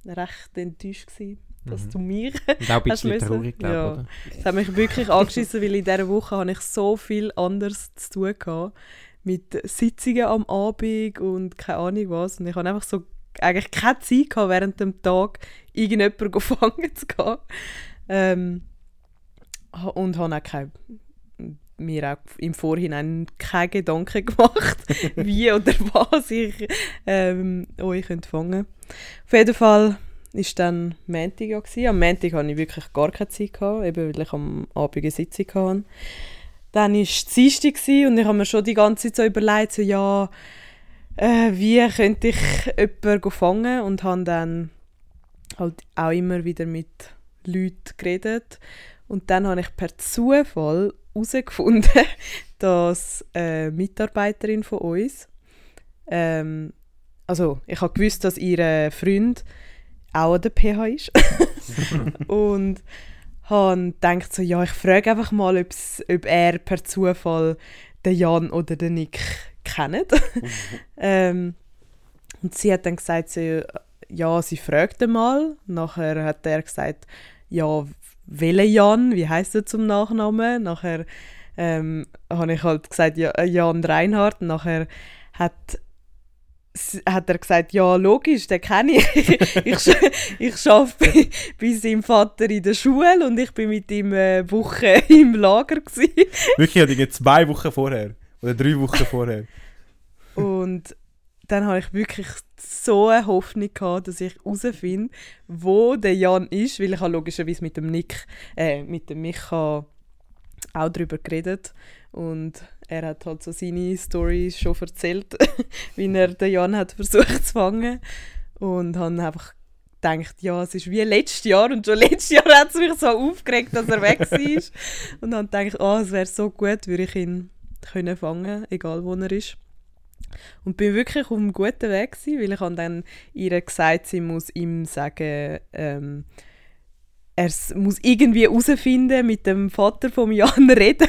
E: recht enttäuscht gewesen, dass
C: Mhm.
E: du mich
C: Und auch ein bisschen
E: müssen?
C: traurig, glaube
E: Ja.
C: oder?
E: Es hat mich wirklich angeschissen, weil in dieser Woche habe ich so viel anderes zu tun gehabt. Mit Sitzungen am Abend und keine Ahnung was. Und ich habe einfach so eigentlich keine Zeit gehabt, während dem Tag irgendjemanden fangen zu gehen. Ähm, und habe auch kein, mir auch im Vorhinein keine Gedanken gemacht, wie oder was ich ähm, euch könnte fangen Auf jeden Fall ist dann Montag ja. Am Montag hatte ich wirklich gar keine Zeit, eben weil ich am Abend eine Sitzung hatte. Dann war es Dienstag und ich habe mir schon die ganze Zeit so überlegt, so, ja, äh, wie könnte ich jemanden fangen und habe dann halt auch immer wieder mit Leuten geredet. Und dann habe ich per Zufall herausgefunden, dass eine Mitarbeiterin von uns, ähm, also ich habe gewusst, dass ihr Freund auch an der PH ist. und habe gedacht, so, ja, ich frage einfach mal, ob er per Zufall den Jan oder den Nick kennt. ähm, und sie hat dann gesagt, so, ja, sie fragt ihn mal. Nachher hat er gesagt, ja, welcher Jan, wie heißt er zum Nachnamen? Nachher ähm, habe ich halt gesagt, ja, Jan Reinhardt. Nachher hat hat er gesagt, ja, logisch, den kenne ich. ich, ich arbeite bei, bei seinem Vater in der Schule und ich bin mit ihm eine Woche im Lager. Gewesen.
B: Wirklich, ich zwei Wochen vorher. Oder drei Wochen vorher.
E: Und dann habe ich wirklich so eine Hoffnung gehabt, dass ich herausfinde, wo der Jan ist, weil ich habe logischerweise mit dem Nick, äh, mit dem Micha auch darüber geredet. Und er hat halt so seine Story schon erzählt, wie er den Jan hat versucht zu fangen. Und habe einfach gedacht, ja, es ist wie letztes Jahr. Und schon letztes Jahr hat es mich so aufgeregt, dass er weg war und dann gedacht, oh, es wäre so gut, würde ich ihn können fangen, egal wo er ist. Und bin wirklich auf einem guten Weg gewesen, weil ich dann ihr gesagt, sie muss ihm sagen, ähm, er muss irgendwie herausfinden, mit dem Vater von Jan reden,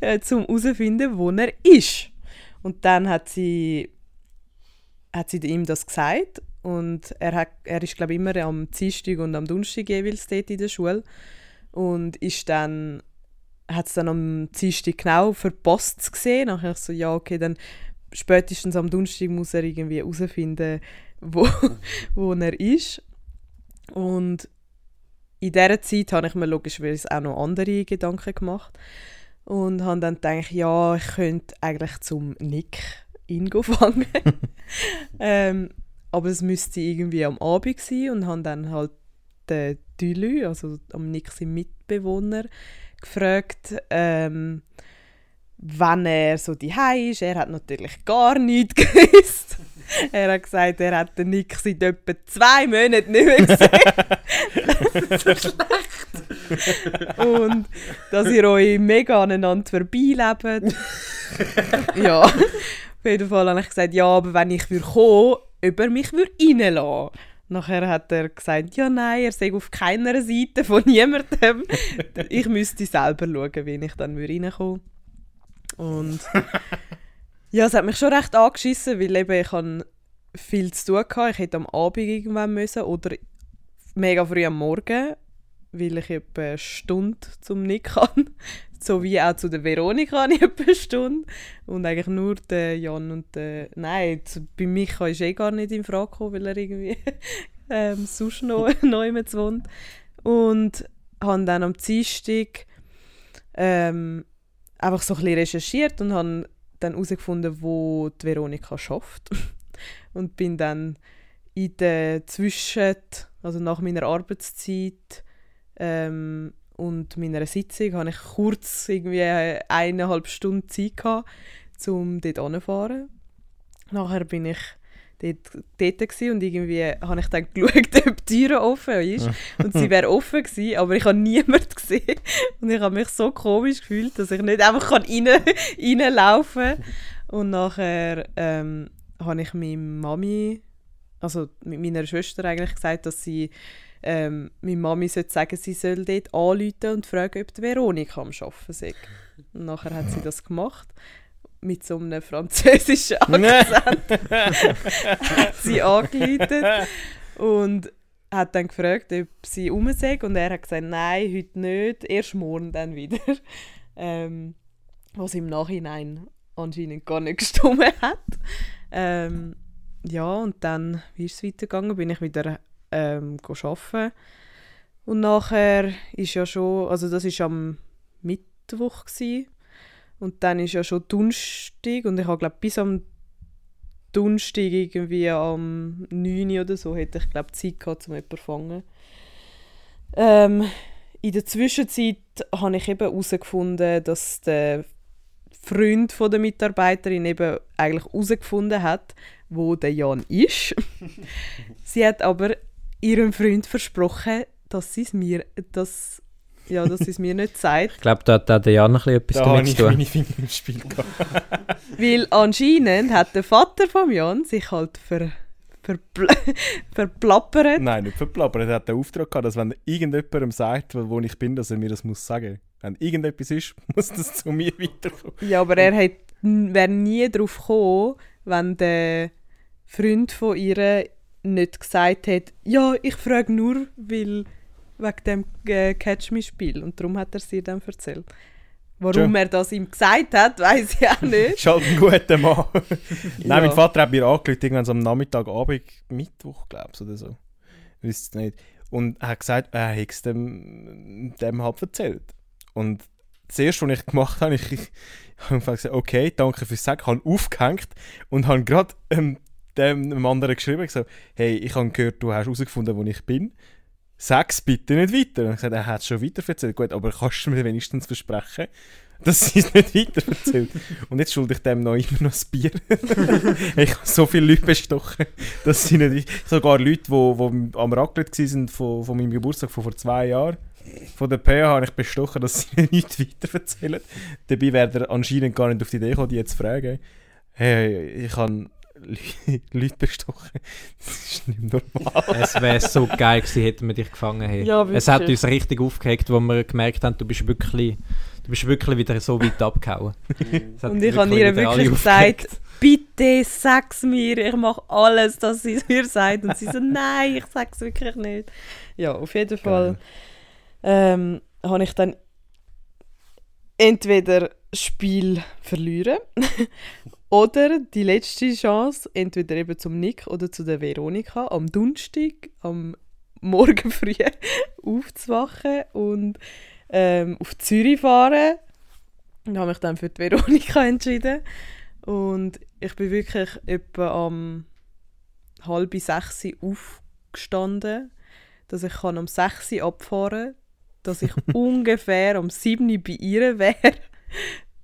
E: äh, um herauszufinden, wo er ist. Und dann hat sie, hat sie ihm das gesagt und er, hat, er ist glaube ich immer am Dienstag und am Donnerstag jeweils dort in der Schule und ist dann hat es dann am Dienstag genau verpasst zu sehen. Nachher so, ja okay, dann spätestens am Donnerstag muss er irgendwie herausfinden, wo, wo er ist. Und in dieser Zeit habe ich mir logischerweise auch noch andere Gedanken gemacht und habe dann gedacht, ja, ich könnte eigentlich zum Nick ihn fangen. ähm, aber es müsste irgendwie am Abend sein und habe dann halt den Dülü, also am Nick seinen Mitbewohner, gefragt, ähm, wann er so die ist. Er hat natürlich gar nichts gewusst. Er hat gesagt, er hat den Nick seit etwa zwei Monaten nicht mehr gesehen. das ist so schlecht. Und dass ihr euch mega aneinander vorbeilebt. ja, auf jeden Fall habe ich gesagt, ja, aber wenn ich würde kommen, ob er mich würde reinlassen Nachher hat er gesagt, ja nein, er sei auf keiner Seite von niemandem. ich müsste selber schauen, wie ich dann würde reinkommen Und ja, es hat mich schon recht angeschissen, weil eben ich viel zu tun hatte. Ich hätte am Abend irgendwann müssen oder mega früh am Morgen, weil ich etwa eine Stunde zum Nick kann. So wie auch zu der Veronika habe ich etwa eine Stunde. Und eigentlich nur der Jan und der... Nein, bei Micha ist eh gar nicht in Frage gekommen, weil er irgendwie ähm, sonst noch neu wohnt. Und habe dann am Dienstag ähm, einfach so ein bisschen recherchiert und habe dann herausgefunden, wo die Veronika schafft und bin dann in der Zwischen, also nach meiner Arbeitszeit ähm, und meiner Sitzung, habe ich kurz irgendwie eineinhalb Stunden Zeit gehabt, um dort hinzufahren. Nachher bin ich dort, dort gewesen und irgendwie habe ich dann geschaut, ob die Tür offen ist. Und sie wäre offen gewesen, aber ich habe niemanden gesehen. Und ich habe mich so komisch gefühlt, dass ich nicht einfach kann rein, reinlaufen kann. Und nachher ähm, habe ich meiner Mami, also mit meiner Schwester eigentlich gesagt, dass sie ähm, meine Mami sollte sagen, sie soll dort anrufen und fragen, ob die Veronika am Arbeiten sei. Und nachher hat sie das gemacht. Mit so einem französischen Akzent hat sie angerufen und hat dann gefragt, ob sie rum sei. Und er hat gesagt, nein, heute nicht, erst morgen dann wieder. Ähm, was im Nachhinein anscheinend gar nicht gestimmt hat. Ähm, ja, und dann, wie ist es weitergegangen, bin ich wieder ähm, arbeiten. Und nachher ist ja schon, also das war am Mittwoch gewesen. Und dann ist ja schon Donnerstag und ich habe glaube bis am Donnerstag irgendwie am 9 Uhr oder so hätte ich glaube Zeit gehabt, um jemanden zu fangen. Ähm, in der Zwischenzeit habe ich eben herausgefunden, dass der Freund von der Mitarbeiterin eben eigentlich herausgefunden hat, wo der Jan ist. sie hat aber ihrem Freund versprochen, dass sie es mir, dass, ja, dass sie es mir nicht sagt.
C: Ich glaube, da hat auch der Jan ein bisschen etwas
B: Da habe
C: damit
B: ich
C: zu tun.
B: meine Finger im Spiel gehabt.
E: Weil anscheinend hat der Vater von Jan sich halt ver, verpl verplappert.
B: Nein, nicht verplappert. Er hat den Auftrag gehabt, dass wenn irgendjemandem sagt, wo wo ich bin, dass er mir das muss sagen. Wenn irgendetwas ist, muss das zu mir weiterkommen.
E: Ja, aber er hat, wäre nie darauf gekommen, wenn der Freund von ihr nicht gesagt hat, ja, ich frage nur, weil wegen dem äh, Catch Me Spiel und darum hat er sie dann erzählt. Warum er das ihm gesagt hat, weiß ich auch nicht.
B: Ist halt ein guter Mann. Nein,
E: Ja.
B: mein Vater hat mir angerufen, irgendwann so am Nachmittag, Abend, Mittwoch, glaube ich, oder so. Es nicht. Und er hat gesagt, er hätte es dem, dem halt erzählt. Und das erste, was ich gemacht habe, ich, ich habe gesagt, okay, danke fürs Sagen, habe aufgehängt und habe gerade ähm, dem, dem anderen geschrieben, gesagt, hey, ich habe gehört, du hast herausgefunden, wo ich bin. Sag's bitte nicht weiter. Und ich gesagt, er hat es schon weiter erzählt. Gut, aber kannst du mir wenigstens versprechen, dass sie es nicht weiter erzählt? Und jetzt schulde ich dem noch immer noch das Bier. ich habe so viele Leute bestochen, dass sie nicht... Sogar Leute, die, die am Raclette waren von, von meinem Geburtstag von vor zwei Jahren, von der PH habe ich bestochen, dass sie nicht weiter erzählen. Dabei wäre er anscheinend gar nicht auf die Idee gekommen, die jetzt zu fragen. Hey, ich habe Leute bestochen. Das ist nicht normal.
C: Es wäre so geil gewesen, hätten wir dich gefangen. Hey.
E: Ja,
C: es hat uns richtig aufgehängt, wo wir gemerkt haben, du bist wirklich, du bist wirklich wieder so weit abgehauen. Hat
E: Und ich habe ihr wirklich gesagt, bitte sag's mir, ich mache alles, dass sie es mir sagt. Und sie so, nein, ich sag's wirklich nicht. Ja, auf jeden Fall ähm, habe ich dann entweder das Spiel verlieren oder die letzte Chance, entweder eben zum Nick oder zu der Veronika am Donnerstag, am Morgen früh aufzuwachen und ähm, auf Zürich fahren. Und habe mich dann für die Veronika entschieden. Und ich bin wirklich etwa am halb sechs aufgestanden, dass ich kann am 6 Uhr abfahren kann, dass ich ungefähr am 7 Uhr bei ihr wäre,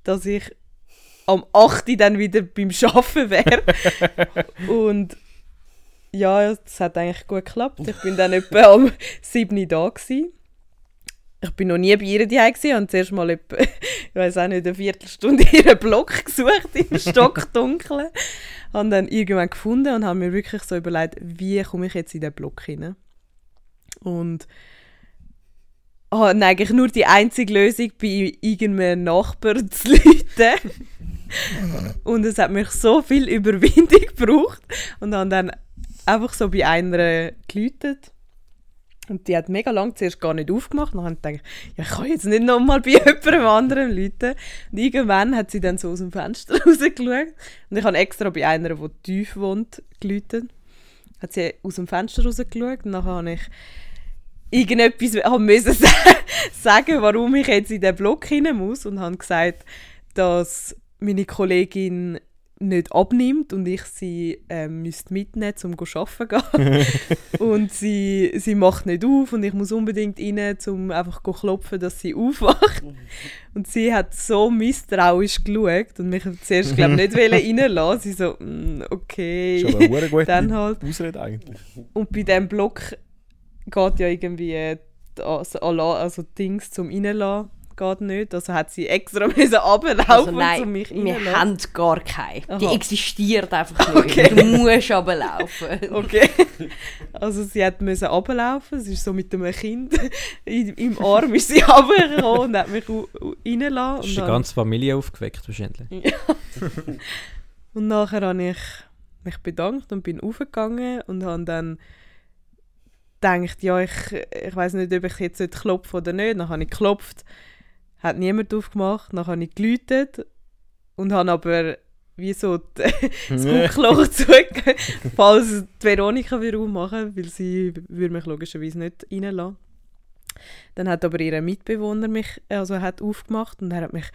E: dass ich am 8 Uhr dann wieder beim Arbeiten wäre. Und ja, das hat eigentlich gut geklappt. Ich bin dann etwa am 7 Uhr da gewesen. Ich bin noch nie bei ihr daheim gewesen und zuerst mal etwa, ich weiß auch nicht, eine Viertelstunde ihren Block gesucht im Stockdunklen. habe dann irgendwann gefunden und habe mir wirklich so überlegt, wie komme ich jetzt in den Block hinein. Und habe eigentlich nur die einzige Lösung bei irgendeinem Nachbar zu läuten. und es hat mich so viel Überwindung gebraucht und habe dann einfach so bei einer geläutet. Und die hat mega lang zuerst gar nicht aufgemacht. Dann habe ich gedacht, ja, ich kann jetzt nicht nochmal bei jemandem anderen läuten. Und irgendwann hat sie dann so aus dem Fenster rausgeschaut. Und ich habe extra bei einer, die tief wohnt, geläutet. Hat sie aus dem Fenster rausgeschaut. Und dann habe ich irgendetwas haben müssen sa- sagen, warum ich jetzt in den Block hinein muss. Und habe gesagt, dass meine Kollegin nicht abnimmt und ich sie ähm, müsste mitnehmen, um go arbeiten gehen. und sie, sie macht nicht auf und ich muss unbedingt rein, um einfach go klopfen, dass sie aufwacht. Und sie hat so misstrauisch geschaut und mich zuerst glaub, nicht reinlassen. Sie so, «Mm, okay.
B: Schon eine gute
E: Dann halt.
B: Ausrede eigentlich.
E: Und bei diesem Block geht ja irgendwie die Ala- also Dings zum Reinlassen, geht nicht. Also hat sie extra müssen runterlaufen,
F: Also nein,
E: um mich
F: wir
E: reinzulassen.
F: haben gar keine. Die
E: Aha.
F: existiert einfach nicht.
E: Okay.
F: Du musst aber laufen.
E: Okay. Also sie hat müssen runterlaufen. Sie ist so mit einem Kind in, im Arm ist sie runtergekommen und hat mich reingelassen.
C: Ist die ganze Familie aufgeweckt wahrscheinlich.
E: Und nachher habe ich mich bedankt und bin aufgegangen und habe dann gedacht, ja, ich, ich weiß nicht, ob ich jetzt klopfen oder nicht. Dann habe ich geklopft, hat niemand aufgemacht. Dann habe ich geläutet und habe aber wie so die- das Guckloch zugegeben, falls die Veronika wieder aufmachen weil sie würde mich logischerweise nicht reinlassen. Dann hat aber ihr Mitbewohner mich also hat aufgemacht und er hat mich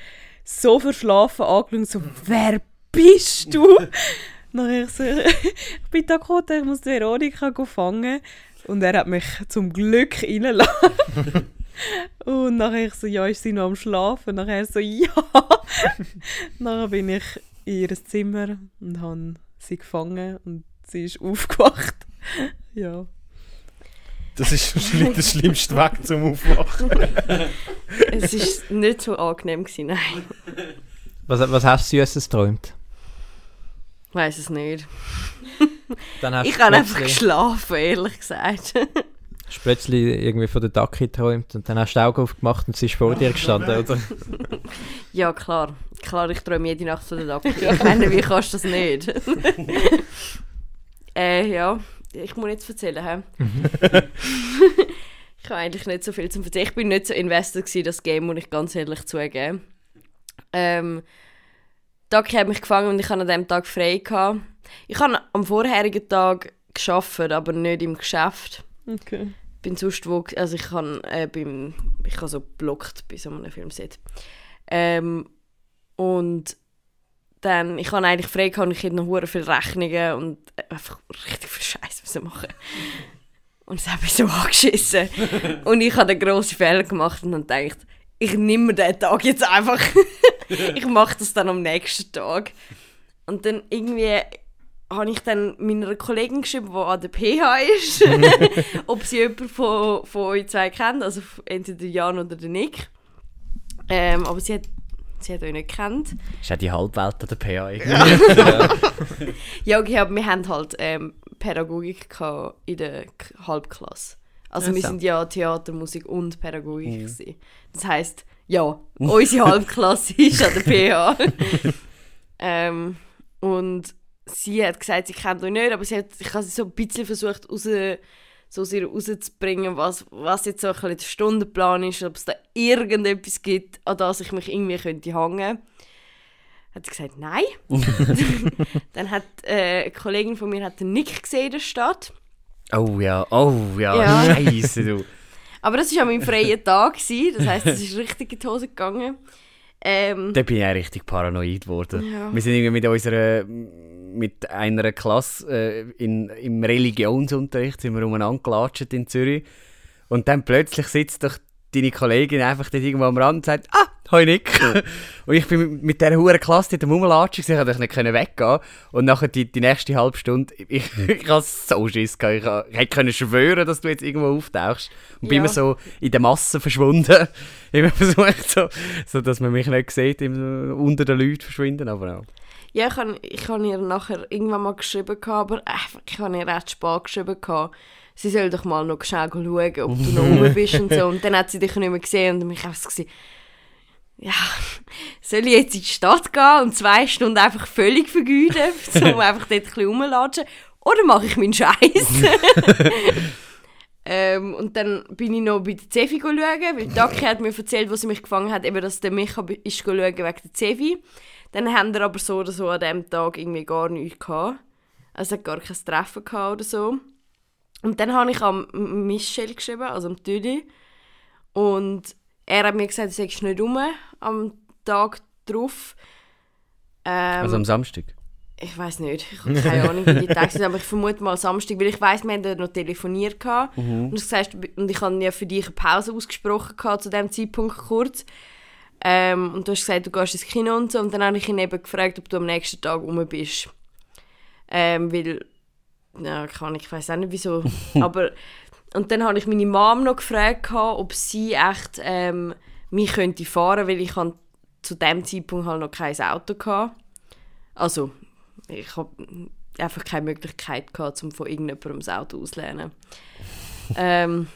E: so verschlafen angeschaut, so «Wer bist du?» Dann ich so «Ich bin Dakota, ich muss die Veronika fangen.» Und er hat mich zum Glück reingelassen. und nachher ich so «Ja, ist sie noch am Schlafen?» Nachher so «Ja!» Nachher bin ich in ihr Zimmer und habe sie gefangen und sie ist aufgewacht. ja.
B: Das ist wahrscheinlich der schlimmste Weg zum Aufwachen.
F: Es war nicht so angenehm, gewesen, nein.
C: Was, was hast du Süßes geträumt?
F: Ich weiß es nicht. Ich habe einfach geschlafen, ehrlich gesagt.
C: hast du plötzlich irgendwie von der Ducky geträumt und dann hast du die Augen aufgemacht und sie ist vor dir gestanden, oder?
F: ja, klar. Klar, ich träume jede Nacht von der Dackel. Ich meine, wie kannst du das nicht? äh, ja. Ich muss jetzt erzählen, hä? ich habe eigentlich nicht so viel zu erzählen. Ich bin nicht so invested in das Game, muss ich ganz ehrlich zugeben. Ähm, Ducky hat mich gefangen und ich hatte an diesem Tag frei. Gehabt. Ich habe am vorherigen Tag geschafft, aber nicht im Geschäft.
E: Okay.
F: bin sonst wo, also ich kann äh, beim, ich habe so geblockt bei so einem Filmset. Ähm, und dann, ich habe eigentlich frei gehabt und ich hätte noch hure viele Rechnungen und äh, einfach richtig viel Scheiß müssen machen. Und es hat mich so angeschissen. und ich habe den grossen Fehler gemacht und dann gedacht, ich nehme mir den Tag jetzt einfach. ich mache das dann am nächsten Tag. Und dann irgendwie habe ich dann meiner Kollegin geschrieben, die an der PH ist, ob sie jemanden von, von euch zwei kennt, also entweder Jan oder der Nick. Ähm, aber sie hat, sie hat euch nicht gekannt.
A: Ist auch die Halbwelt an der PA irgendwie.
F: Ja, okay, aber wir haben halt ähm, Pädagogik gehabt in der Halbklasse. Also
C: Ja,
F: wir sind ja Theater, Musik und Pädagogik gewesen. Das heisst, ja, unsere Halbklasse ist an der PH. ähm, und sie hat gesagt, sie kennt euch nicht, aber sie hat, ich habe sie so ein bisschen versucht, raus, so ihr rauszubringen, was, was jetzt so ein bisschen der Stundenplan ist, ob es da irgendetwas gibt, an das ich mich irgendwie könnte hängen. Hat sie gesagt, nein. Dann hat äh, eine Kollegin von mir hat den Nick gesehen in der Stadt.
A: Oh ja, oh ja,
F: Ja.
A: Scheiße, du.
F: Aber das war an meinem freien Tag. Gewesen. Das heisst, es ist richtig in die Hose gegangen. Ähm,
A: Da bin ich auch richtig paranoid geworden.
F: Ja.
A: Wir sind irgendwie mit unserer, mit einer Klasse äh, in, im Religionsunterricht sind wir umeinander gelatscht in Zürich. Und dann plötzlich sitzt doch deine Kollegin einfach dort irgendwo am Rand und sagt, ah, hoi Nick. und ich bin mit, dieser hohen Klasse am Rumlatschen, gewesen, ich konnte nicht können weggehen. Und nachher die, die nächste halbe Stunde, ich, ich hatte so Schiss, gehabt. ich, ich können schwören, dass du jetzt irgendwo auftauchst. Und bin
F: Ja.
A: immer so in der Masse verschwunden. immer versucht so, so, dass man mich nicht sieht, unter den Leuten verschwinden, aber auch.
F: ja, ich habe ich hab ihr nachher irgendwann mal geschrieben, gehabt, aber einfach, ich habe ihr recht spät geschrieben. Gehabt. Sie soll doch mal noch schnell schauen, ob du noch rum bist und so. Und dann hat sie dich nicht mehr gesehen und mich einfach gesehen, ja, soll ich jetzt in die Stadt gehen und zwei Stunden einfach völlig vergeuden, um einfach dort ein bisschen rumlatschen? Oder mache ich meinen Scheiß? ähm, und dann bin ich noch bei der Zefi schauen, weil Daki hat mir erzählt, wo sie mich gefangen hat, eben, dass der Micha ist schauen wegen der Zefi. Dann haben wir aber so oder so an diesem Tag irgendwie gar nichts gehabt. Also hat gar kein Treffen gehabt oder so. Und dann habe ich am M- Michel geschrieben, also am Tüdi. Und er hat mir gesagt, du sagst nicht rum am Tag drauf. Ähm,
A: Also am Samstag.
F: ich weiß nicht, ich habe keine Ahnung, wie die Tage sind, aber ich vermute mal Samstag, weil ich weiß, wir haben dort noch telefoniert gehabt. und, du sagst, und ich habe ja für dich eine Pause ausgesprochen gehabt, zu dem Zeitpunkt kurz. Ähm, und du hast gesagt, du gehst ins Kino und so, und dann habe ich ihn eben gefragt, ob du am nächsten Tag rum bist. Ähm, weil, ja, kann ich, ich weiß auch nicht wieso, aber und dann habe ich meine Mom noch gefragt, ob sie echt ähm, mich könnte fahren, weil ich zu dem Zeitpunkt halt noch kein Auto hatte. Also, ich habe einfach keine Möglichkeit gehabt, um von irgendjemandem das Auto auszulehnen. ähm,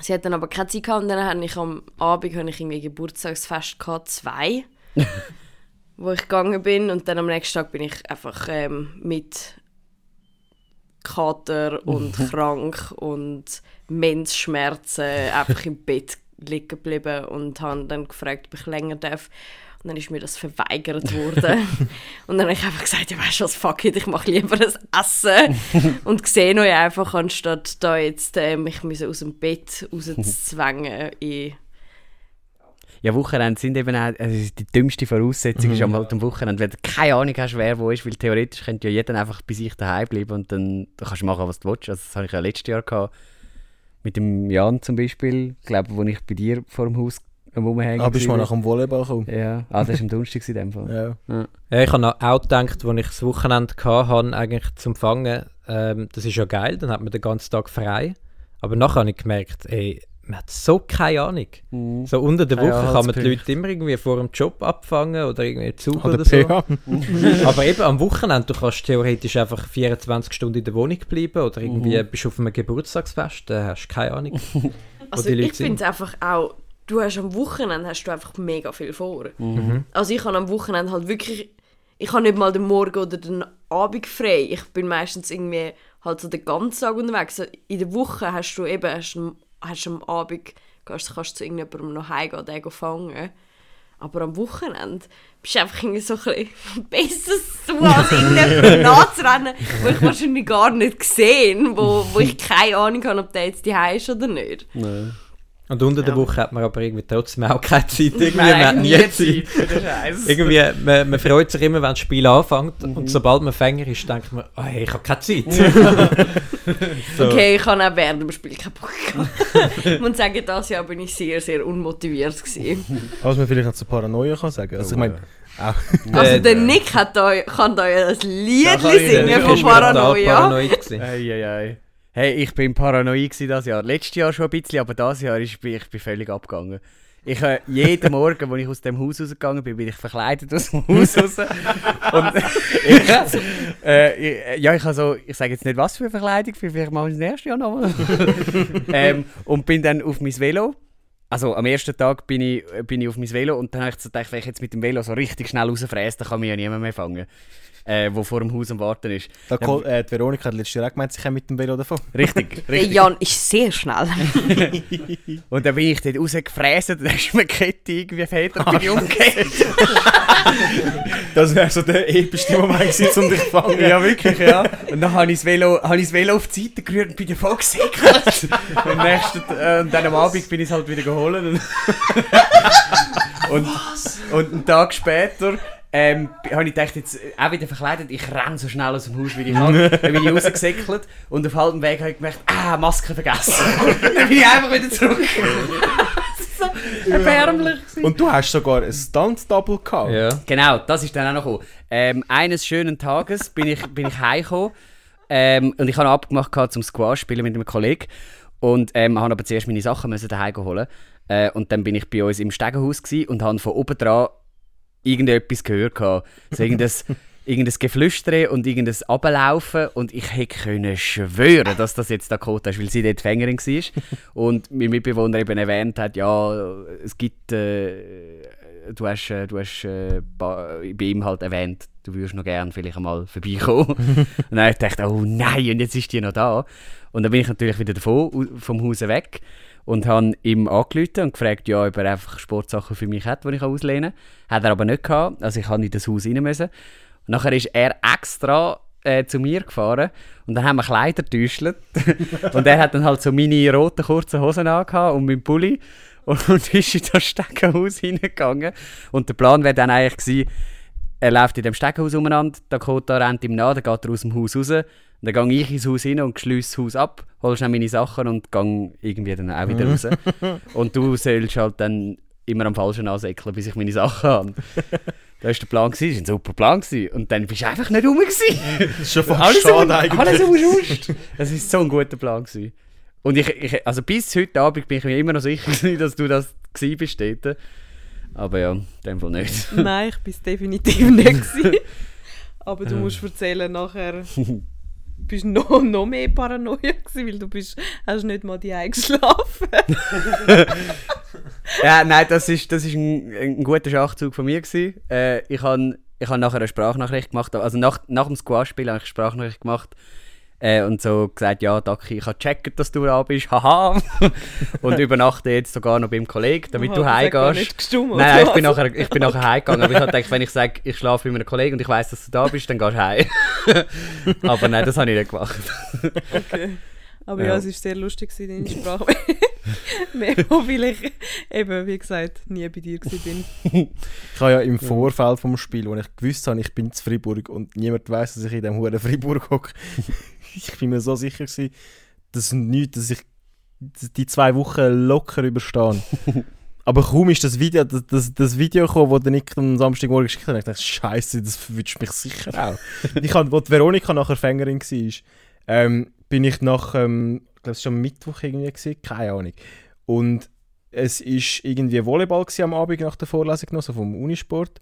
F: sie hat dann aber keine Zeit gehabt und dann habe ich am Abend habe ich irgendwie Geburtstagsfest gehabt, zwei, wo ich gegangen bin und dann am nächsten Tag bin ich einfach ähm, mit Kater und krank und Menzschmerzen einfach im Bett liegen geblieben und habe dann gefragt, ob ich länger darf. Und dann ist mir das verweigert worden. und dann habe ich einfach gesagt, ja weißt du was, fuck it, ich mache lieber ein Essen und sehe euch einfach, anstatt da jetzt äh, mich müssen aus dem Bett rauszuzwängen in
A: Ja, Wochenende sind eben auch, also die dümmste Voraussetzung ist am halt am Wochenende, wenn du keine Ahnung hast, wer wo ist, weil theoretisch könnte ja jeder einfach bei sich daheim bleiben und dann kannst du machen, was du willst. Also das habe ich ja letztes Jahr gehabt, mit dem Jan zum Beispiel, ich glaube, wo ich bei dir vor dem Haus am rumhängen
B: Ah, bist du mal
A: war.
B: nach dem Volleyball gekommen?
A: Ja, ah, das war am Donnerstag in dem Fall.
B: Ja.
C: Ja, ich habe auch gedacht, als ich das Wochenende hatte, eigentlich zum Fangen, ähm, das ist ja geil, dann hat man den ganzen Tag frei. Aber nachher habe ich gemerkt, ey, man hat so keine Ahnung.
A: Mhm.
C: So unter der Woche kann man die. Leute immer irgendwie vor dem Job abfangen oder irgendwie Zug
B: Oder
C: oder so. Aber eben am Wochenende, du kannst theoretisch einfach 24 Stunden in der Wohnung bleiben oder irgendwie
B: Mhm.
C: bist du auf einem Geburtstagsfest, da hast du keine Ahnung.
F: Also ich finde es einfach auch, du hast am Wochenende hast du einfach mega viel vor.
C: Mhm.
F: Also ich habe am Wochenende halt wirklich, ich habe nicht mal den Morgen oder den Abend frei. Ich bin meistens irgendwie halt so den ganzen Tag unterwegs. In der Woche hast du eben, hast, du- hast am Abend, kannst, kannst zu irgendjemandem noch heimgehen, den gehen fangen. Aber am Wochenende bist du einfach irgendwie so ein bisschen besser zu, als irgendjemand nachzurennen, wo ich wahrscheinlich gar nicht gesehen, wo, wo ich keine Ahnung habe, ob der jetzt die ist oder nicht.
C: Und unter der
F: Ja.
C: Woche hat man aber irgendwie trotzdem auch keine Zeit. Irgendwie, man
A: Nein,
C: hat nie Zeit. Irgendwie, man, man freut sich immer, wenn das Spiel anfängt
A: Mhm.
C: und sobald man Fänger ist, denkt man, oh, hey, ich habe keine Zeit. so.
F: Okay, ich habe auch während dem Spiel keinen Bock gehabt. Ich muss sagen, dieses Jahr bin ich sehr, sehr unmotiviert gewesen.
B: Was man vielleicht noch zu Paranoia kann sagen. Also ich meine, auch
F: Also der Nick hat da, kann da ja ein Lied singen von
C: Ich bin total
F: Paranoia.
C: paranoid gewesen.
A: Ei, ei, ei. Hey, ich bin paranoid dieses Jahr. Letztes Jahr schon ein bisschen, aber dieses Jahr ist, bin ich bin völlig abgegangen. Ich, äh, jeden Morgen, als ich aus dem Haus rausgegangen bin, bin ich verkleidet aus dem Haus raus. Und ich, äh, ich, ja, ich habe so, ich sage jetzt nicht was für eine Verkleidung, vielleicht mache ich es nächstes Jahr nochmal. ähm, und bin dann auf mein Velo. Also am ersten Tag bin ich, bin ich auf mein Velo und dann habe ich so gedacht, wenn ich jetzt mit dem Velo so richtig schnell rausfräse, dann kann mich ja niemand mehr fangen, äh, der vor dem Haus am Warten ist.
B: da ja. äh, die Veronika hat letztes Jahr auch gemeint, sie kommt mit dem Velo davon.
A: Richtig, richtig.
F: Jan ist sehr schnell.
A: Und dann bin ich dort rausgefräst, dann ist mir Kette irgendwie und bin ich umgekehrt.
B: Das wäre so der epischste Moment gewesen, um dich zu fangen.
A: ja, wirklich, ja. Und dann habe ich das Velo, habe ich das Velo auf die Seite gerührt und bin davon gesäckelt. und, am nächsten, äh, und dann am Abend bin ich es halt wieder geholt. Und, und, und einen Tag später ähm, habe ich gedacht, jetzt äh, auch wieder verkleidet, ich renne so schnell aus dem Haus, wie ich kann. Dann bin ich rausgesäckelt und auf halbem Weg habe ich gemerkt, ah, Maske vergessen. dann bin ich einfach wieder zurück. das war so erbärmlich. gewesen.
B: Und du hast sogar ein Stunt-Double gehabt.
C: Ja.
A: Genau, das ist dann auch noch gekommen. Ähm, eines schönen Tages bin ich, bin ich heimgekommen ähm, und ich habe abgemacht gehabt, zum Squash spielen mit einem Kollegen und ähm, habe aber zuerst meine Sachen müssen daheim holen äh, und dann bin ich bei uns im Stegenhaus und habe von oben dran irgendetwas gehört gehabt. So irgendein, irgendein Geflüstere und irgendein Ablaufen und ich hätte können schwören, dass das jetzt Dakota ist, weil sie dort Fängerin war und mein Mitbewohner eben erwähnt hat, ja, es gibt, äh, du hast, äh, du hast äh, bei ihm halt erwähnt, du würdest noch gerne vielleicht einmal vorbeikommen. und dann habe ich gedacht, oh nein, und jetzt ist die noch da. Und dann bin ich natürlich wieder davon, vom Haus weg und habe ihm angerufen und gefragt, ja, ob er einfach Sportsachen für mich hat, die ich auslehnen kann. Hat er aber nicht gehabt, also ich habe in das Haus rein müssen. Und nachher ist er extra äh, zu mir gefahren und dann haben wir Kleider getäuscht. und er hat dann halt so meine roten kurzen Hosen angehabt und meinen Pulli und, ist in das Steckenhaus hineingegangen. Und der Plan wäre dann eigentlich gewesen, er läuft in dem Steckenhaus umeinander, Dakota rennt ihm nach, dann geht er aus dem Haus raus. Und dann gehe ich ins Haus rein und schließe das Haus ab, hol schnell meine Sachen und gehe irgendwie dann auch wieder raus. und du sollst halt dann immer am falschen ansäckeln, bis ich meine Sachen habe. Das war der Plan, das war ein super Plan. Und dann bist du einfach nicht rum. Gewesen.
B: Das ist schon fast
A: Alles
B: schade
A: um,
B: eigentlich.
A: alles umsonst. Das war so ein guter Plan. Gewesen. Und ich, ich, also bis heute Abend bin ich mir immer noch sicher, gewesen, dass du das gewesen bist dort. Aber ja, in dem Fall nicht.
E: Nein, ich war es definitiv nicht. gewesen. Aber du musst erzählen, nachher bist noch, noch mehr Paranoia gewesen, weil du bist, hast nicht mal die geschlafen.
A: ja, nein, das ist, das ist ein, ein guter Schachzug von mir. Gewesen. Äh, ich habe ich hab nachher eine Sprachnachricht gemacht. Also nach, nach dem Squash-Spiel habe ich eine Sprachnachricht gemacht. Äh, und so gesagt, ja, Daki, ich habe gecheckt, dass du da bist, haha. und übernachte jetzt sogar noch beim Kollegen, damit
E: Aha,
A: du heimgehst. Nein, nein, ich bin
E: was?
A: nachher, ich bin nachher heimgegangen. Aber ich habe gedacht, wenn ich sage, ich schlafe bei meinem Kollegen und ich weiß, dass du da bist, dann gehst du heim. aber nein, das habe ich nicht gemacht.
E: Okay. Aber ja,
A: Ja.
E: es war sehr lustig, deine Sprache. Mehr, weil ich eben, wie gesagt, nie bei dir war.
B: Ich habe ja im Vorfeld vom Spiel, wo ich gewusst habe, ich bin zu Freiburg und niemand weiß, dass ich in dem Huren Freiburg hocke, ich bin mir so sicher gewesen, dass nichts, dass ich die zwei Wochen locker überstehe. Aber kaum ist das Video, das, das, das Video gekommen, das der Nick am Samstagmorgen geschickt hat, ich dachte, Scheiße, das wünscht mich sicher auch. ich hab, wo die Veronika nachher Fängerin war, ähm, bin ich nach, ähm, ich glaube, es war am Mittwoch irgendwie, gewesen, keine Ahnung. Und es ist irgendwie Volleyball gewesen am Abend nach der Vorlesung noch, so vom Unisport.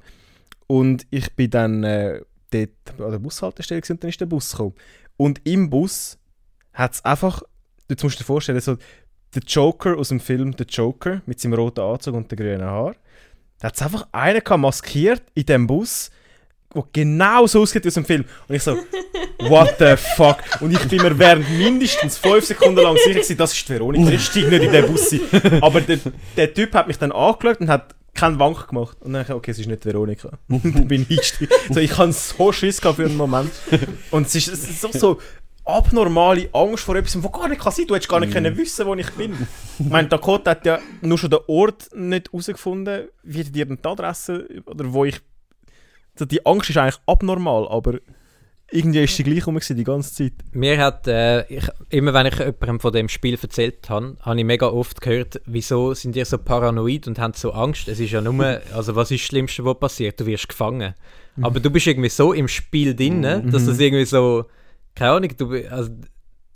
B: Und ich bin dann äh, dort an der Bushaltestelle gewesen und dann ist der Bus gekommen. Und im Bus hat es einfach, jetzt musst du dir vorstellen, so der Joker aus dem Film The Joker mit seinem roten Anzug und den grünen Haar. Da hat es einfach einen gehabt, maskiert in dem Bus, der genau so aussieht wie aus dem Film. Und ich so, what the fuck? Und ich bin mir während mindestens fünf Sekunden lang sicher gewesen, das ist die Veronika, die steigt nicht in den Bus. ein. Aber der, der Typ hat mich dann angeschaut und hat keinen Wank gemacht. Und dann habe ich okay, es ist nicht Veronika. Dann bin ich. So, ich hatte so Schiss gehabt für einen Moment. Und es ist, es ist so, so abnormale Angst vor etwas, was gar nicht kann sein. Du hättest gar nicht können wissen, wo ich bin. Ich meine, Dakota hat ja nur schon den Ort nicht herausgefunden, wie die Adresse oder wo ich... Die Angst ist eigentlich abnormal, aber irgendwie ist sie gleich rum die ganze Zeit.
C: Mir hat, äh, ich, immer wenn ich jemandem von dem Spiel erzählt habe, habe ich mega oft gehört, wieso sind ihr so paranoid und haben so Angst. Es ist ja nur, also was ist das Schlimmste, was passiert? Du wirst gefangen. Aber du bist irgendwie so im Spiel drin, dass das irgendwie so, keine Ahnung, du, also,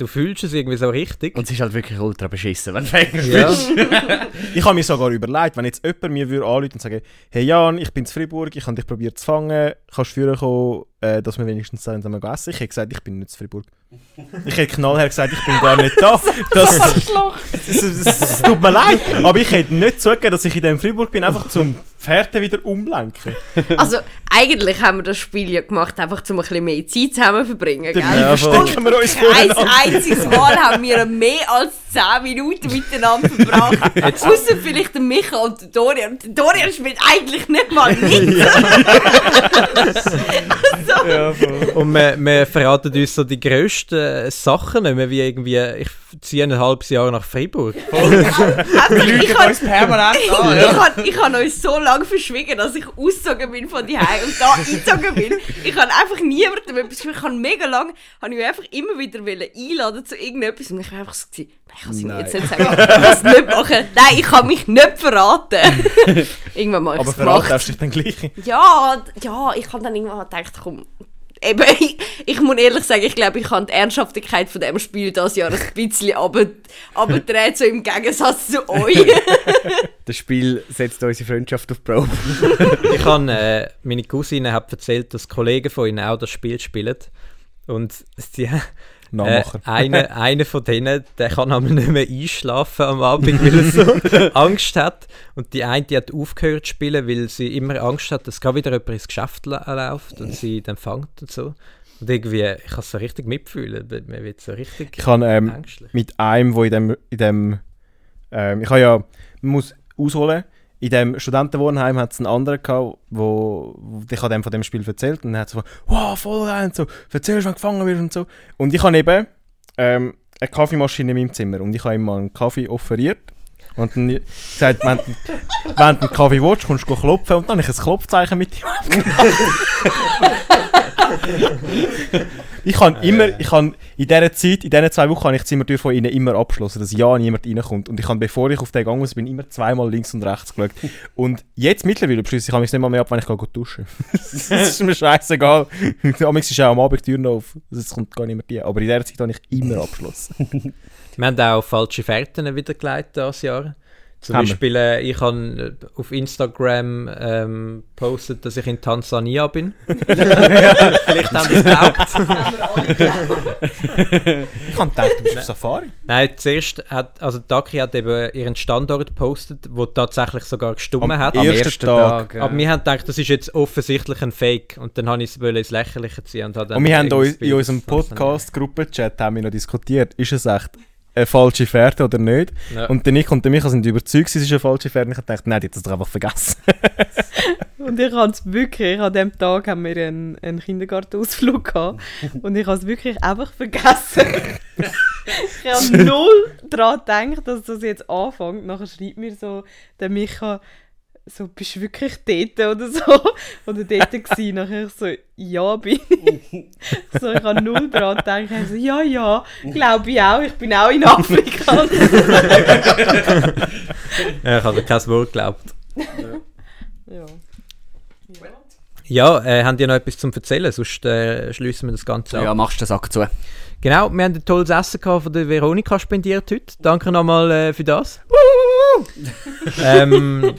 C: du fühlst es irgendwie so richtig.
A: Und es ist halt wirklich ultra beschissen, wenn du Fänger
C: ja.
A: bist.
B: Ich habe mir sogar überlegt, wenn jetzt jemand mir würde anrufen und sagen, hey Jan, ich bin in Freiburg, ich habe dich probiert zu fangen, kannst du führen kommen, äh, dass wir wenigstens zusammen essen? Ich hätte gesagt, ich bin nicht in Freiburg. Ich hätte knallhart gesagt, ich bin gar nicht da. Das, das, das, das tut mir leid, aber ich hätte nicht zugegeben, dass ich in dem Freiburg bin, einfach zum Pferde wieder umlenken.
F: Also, eigentlich haben wir das Spiel ja gemacht, einfach um ein bisschen mehr Zeit zusammen zu verbringen, gell?
B: Dann verstecken wir uns
F: Ein einziges Mal haben wir mehr als 10 Minuten miteinander verbracht. Außer vielleicht der Micha und der Dorian. Der Dorian spielt eigentlich nicht mal mit.
B: Ja, voll.
C: Und wir, wir verraten uns so die grössten äh, Sachen wie irgendwie, ich ziehe ein halbes Jahr nach Freiburg.
F: ich habe
A: permanent
F: ich habe ich hab euch so lange verschwiegen, dass ich ausgezogen bin von die und da eingezogen bin. Ich habe einfach niemandem etwas. Ich habe mega lange, habe ich mich einfach immer wieder einladen zu irgendetwas und ich war einfach so, nein, ich kann es Ihnen
B: Nein.
F: jetzt nicht sagen, ich kann es nicht machen. Nein, ich kann mich nicht verraten. irgendwann mal
B: Aber verraten darfst du dich dann gleich.
F: Ja, ja, ich habe dann irgendwann gedacht, komm, eben, ich, ich muss ehrlich sagen, ich glaube, ich habe die Ernsthaftigkeit von dem Spiel das Jahr ein bisschen aber, aber dreht so im Gegensatz zu euch.
A: Das Spiel setzt unsere Freundschaft auf Probe.
C: ich habe, äh, meine Cousine hat erzählt, dass Kollegen von ihnen auch das Spiel spielen. Und sie, äh,
B: Nachmacher.
C: einer, einer von denen, der kann aber nicht mehr einschlafen am Abend, weil er so Angst hat. Und die eine, die hat aufgehört zu spielen, weil sie immer Angst hat, dass gerade wieder jemand ins Geschäft läuft und sie dann fängt und so. Und irgendwie, ich kann es so richtig mitfühlen, man wird so richtig
B: Ich habe ähm,
C: ängstlich.
B: mit einem, wo in dem, in dem ähm, ich habe ja, man muss ausholen, in dem Studentenwohnheim hat es einen anderen gehabt, wo, wo ich dem von dem Spiel erzählt und er hat so, wow, voll geil und so, erzählst, wenn du gefangen wirst und so. Und ich habe eben ähm, eine Kaffeemaschine in meinem Zimmer und ich habe ihm mal einen Kaffee offeriert und dann gesagt, wenn, du- wenn du einen Kaffee willst, kommst du klopfen und dann habe ich ein Klopfzeichen mit ihm Ich kann immer, ich kann in dieser Zeit, in diesen zwei Wochen, habe ich die Zimmertür von ihnen immer abgeschlossen, dass ja niemand reinkommt. Und ich habe, bevor ich auf den gegangen bin, immer zweimal links und rechts geschaut. Und jetzt mittlerweile beschließe ich, ich mich nicht mal mehr ab, wenn ich gehe duschen Das ist mir scheißegal. Amigs ist auch am Abend die Tür noch auf. Es kommt gar nicht mehr rein. Aber in dieser Zeit habe ich immer abgeschlossen.
C: Wir haben auch falsche Fährten wiedergelegt dieses Jahr. Zum
B: wir.
C: Beispiel, äh, ich habe auf Instagram ähm, postet, dass ich in Tansania bin. Vielleicht haben die es geglaubt.
B: Ich habe gedacht, du bist auf Safari.
C: Nein, zuerst hat, also Daki hat eben ihren Standort gepostet, wo tatsächlich sogar gestummen hat.
B: Am ersten Tag.
A: ja.
C: Aber wir haben gedacht, das ist jetzt offensichtlich ein Fake. Und dann habe ich es ins Lächerliche ziehen. Und,
B: Und wir haben in unserem. Podcast-Gruppenchat haben wir noch diskutiert, ist es echt eine falsche Fährte oder nicht?
C: Ja.
B: Und der Nick und der Micha sind überzeugt, es ist eine falsche Fährte. Und ich habe gedacht, nein, die hat das doch einfach vergessen.
E: Und ich habe es wirklich, an dem Tag haben wir einen, einen Kindergartenausflug gehabt und ich habe es wirklich einfach vergessen. ich habe null daran gedacht, dass das jetzt anfängt. Nachher schreibt mir so der Micha, so, bist du wirklich dort oder so? Oder dort gewesen? Nachher ich so, ja, bin ich. so, ich habe null daran gedacht. Ich so, ja, ja, glaube ich auch. Ich bin auch in Afrika.
C: Ja, ich habe kein Wort geglaubt.
E: ja.
C: Ja, äh, habt ihr noch etwas zum Erzählen? Sonst äh, schließen wir das Ganze ab.
A: Ja, machst du den Sack zu.
C: Genau, wir haben ein tolles Essen gehabt von der Veronika spendiert heute. Danke nochmal äh, für das. ähm,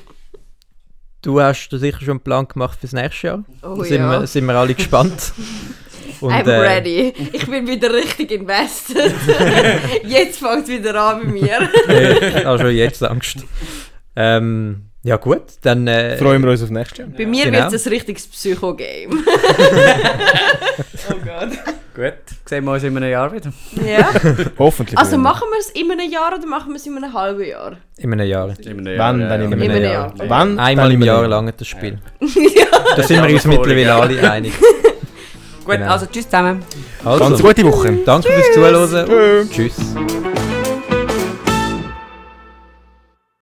C: du hast sicher schon einen Plan gemacht fürs nächste Jahr.
F: Oh
C: sind,
F: ja.
C: wir, sind wir alle gespannt. Und,
F: I'm
C: äh,
F: ready. Ich bin wieder richtig invested. Jetzt fängt es wieder an bei mir.
C: Ich habe schon jetzt Angst. Ähm, ja gut, dann... Äh,
B: Freuen wir uns auf nächstes Jahr.
F: Bei mir
C: Genau.
F: wird es ein richtiges Psycho-Game.
E: Oh Gott.
A: Gut, sehen wir uns in einem Jahr wieder.
F: ja.
B: Hoffentlich.
F: Also
B: wieder.
F: machen wir es in einem Jahr oder machen wir es in einem halben Jahr?
C: In einem Jahr.
A: In einem
B: Wann, dann in
C: In
B: einem
C: einem
F: Jahr.
C: Jahr.
B: Wann?
C: Einmal im Jahr
B: einem
C: lang das Spiel.
F: ja.
C: Da sind wir uns mittlerweile alle einig.
A: Gut,
C: Genau.
A: also tschüss zusammen.
C: Also,
B: Ganz gute Woche.
C: danke fürs Zuhören. und Tschüss.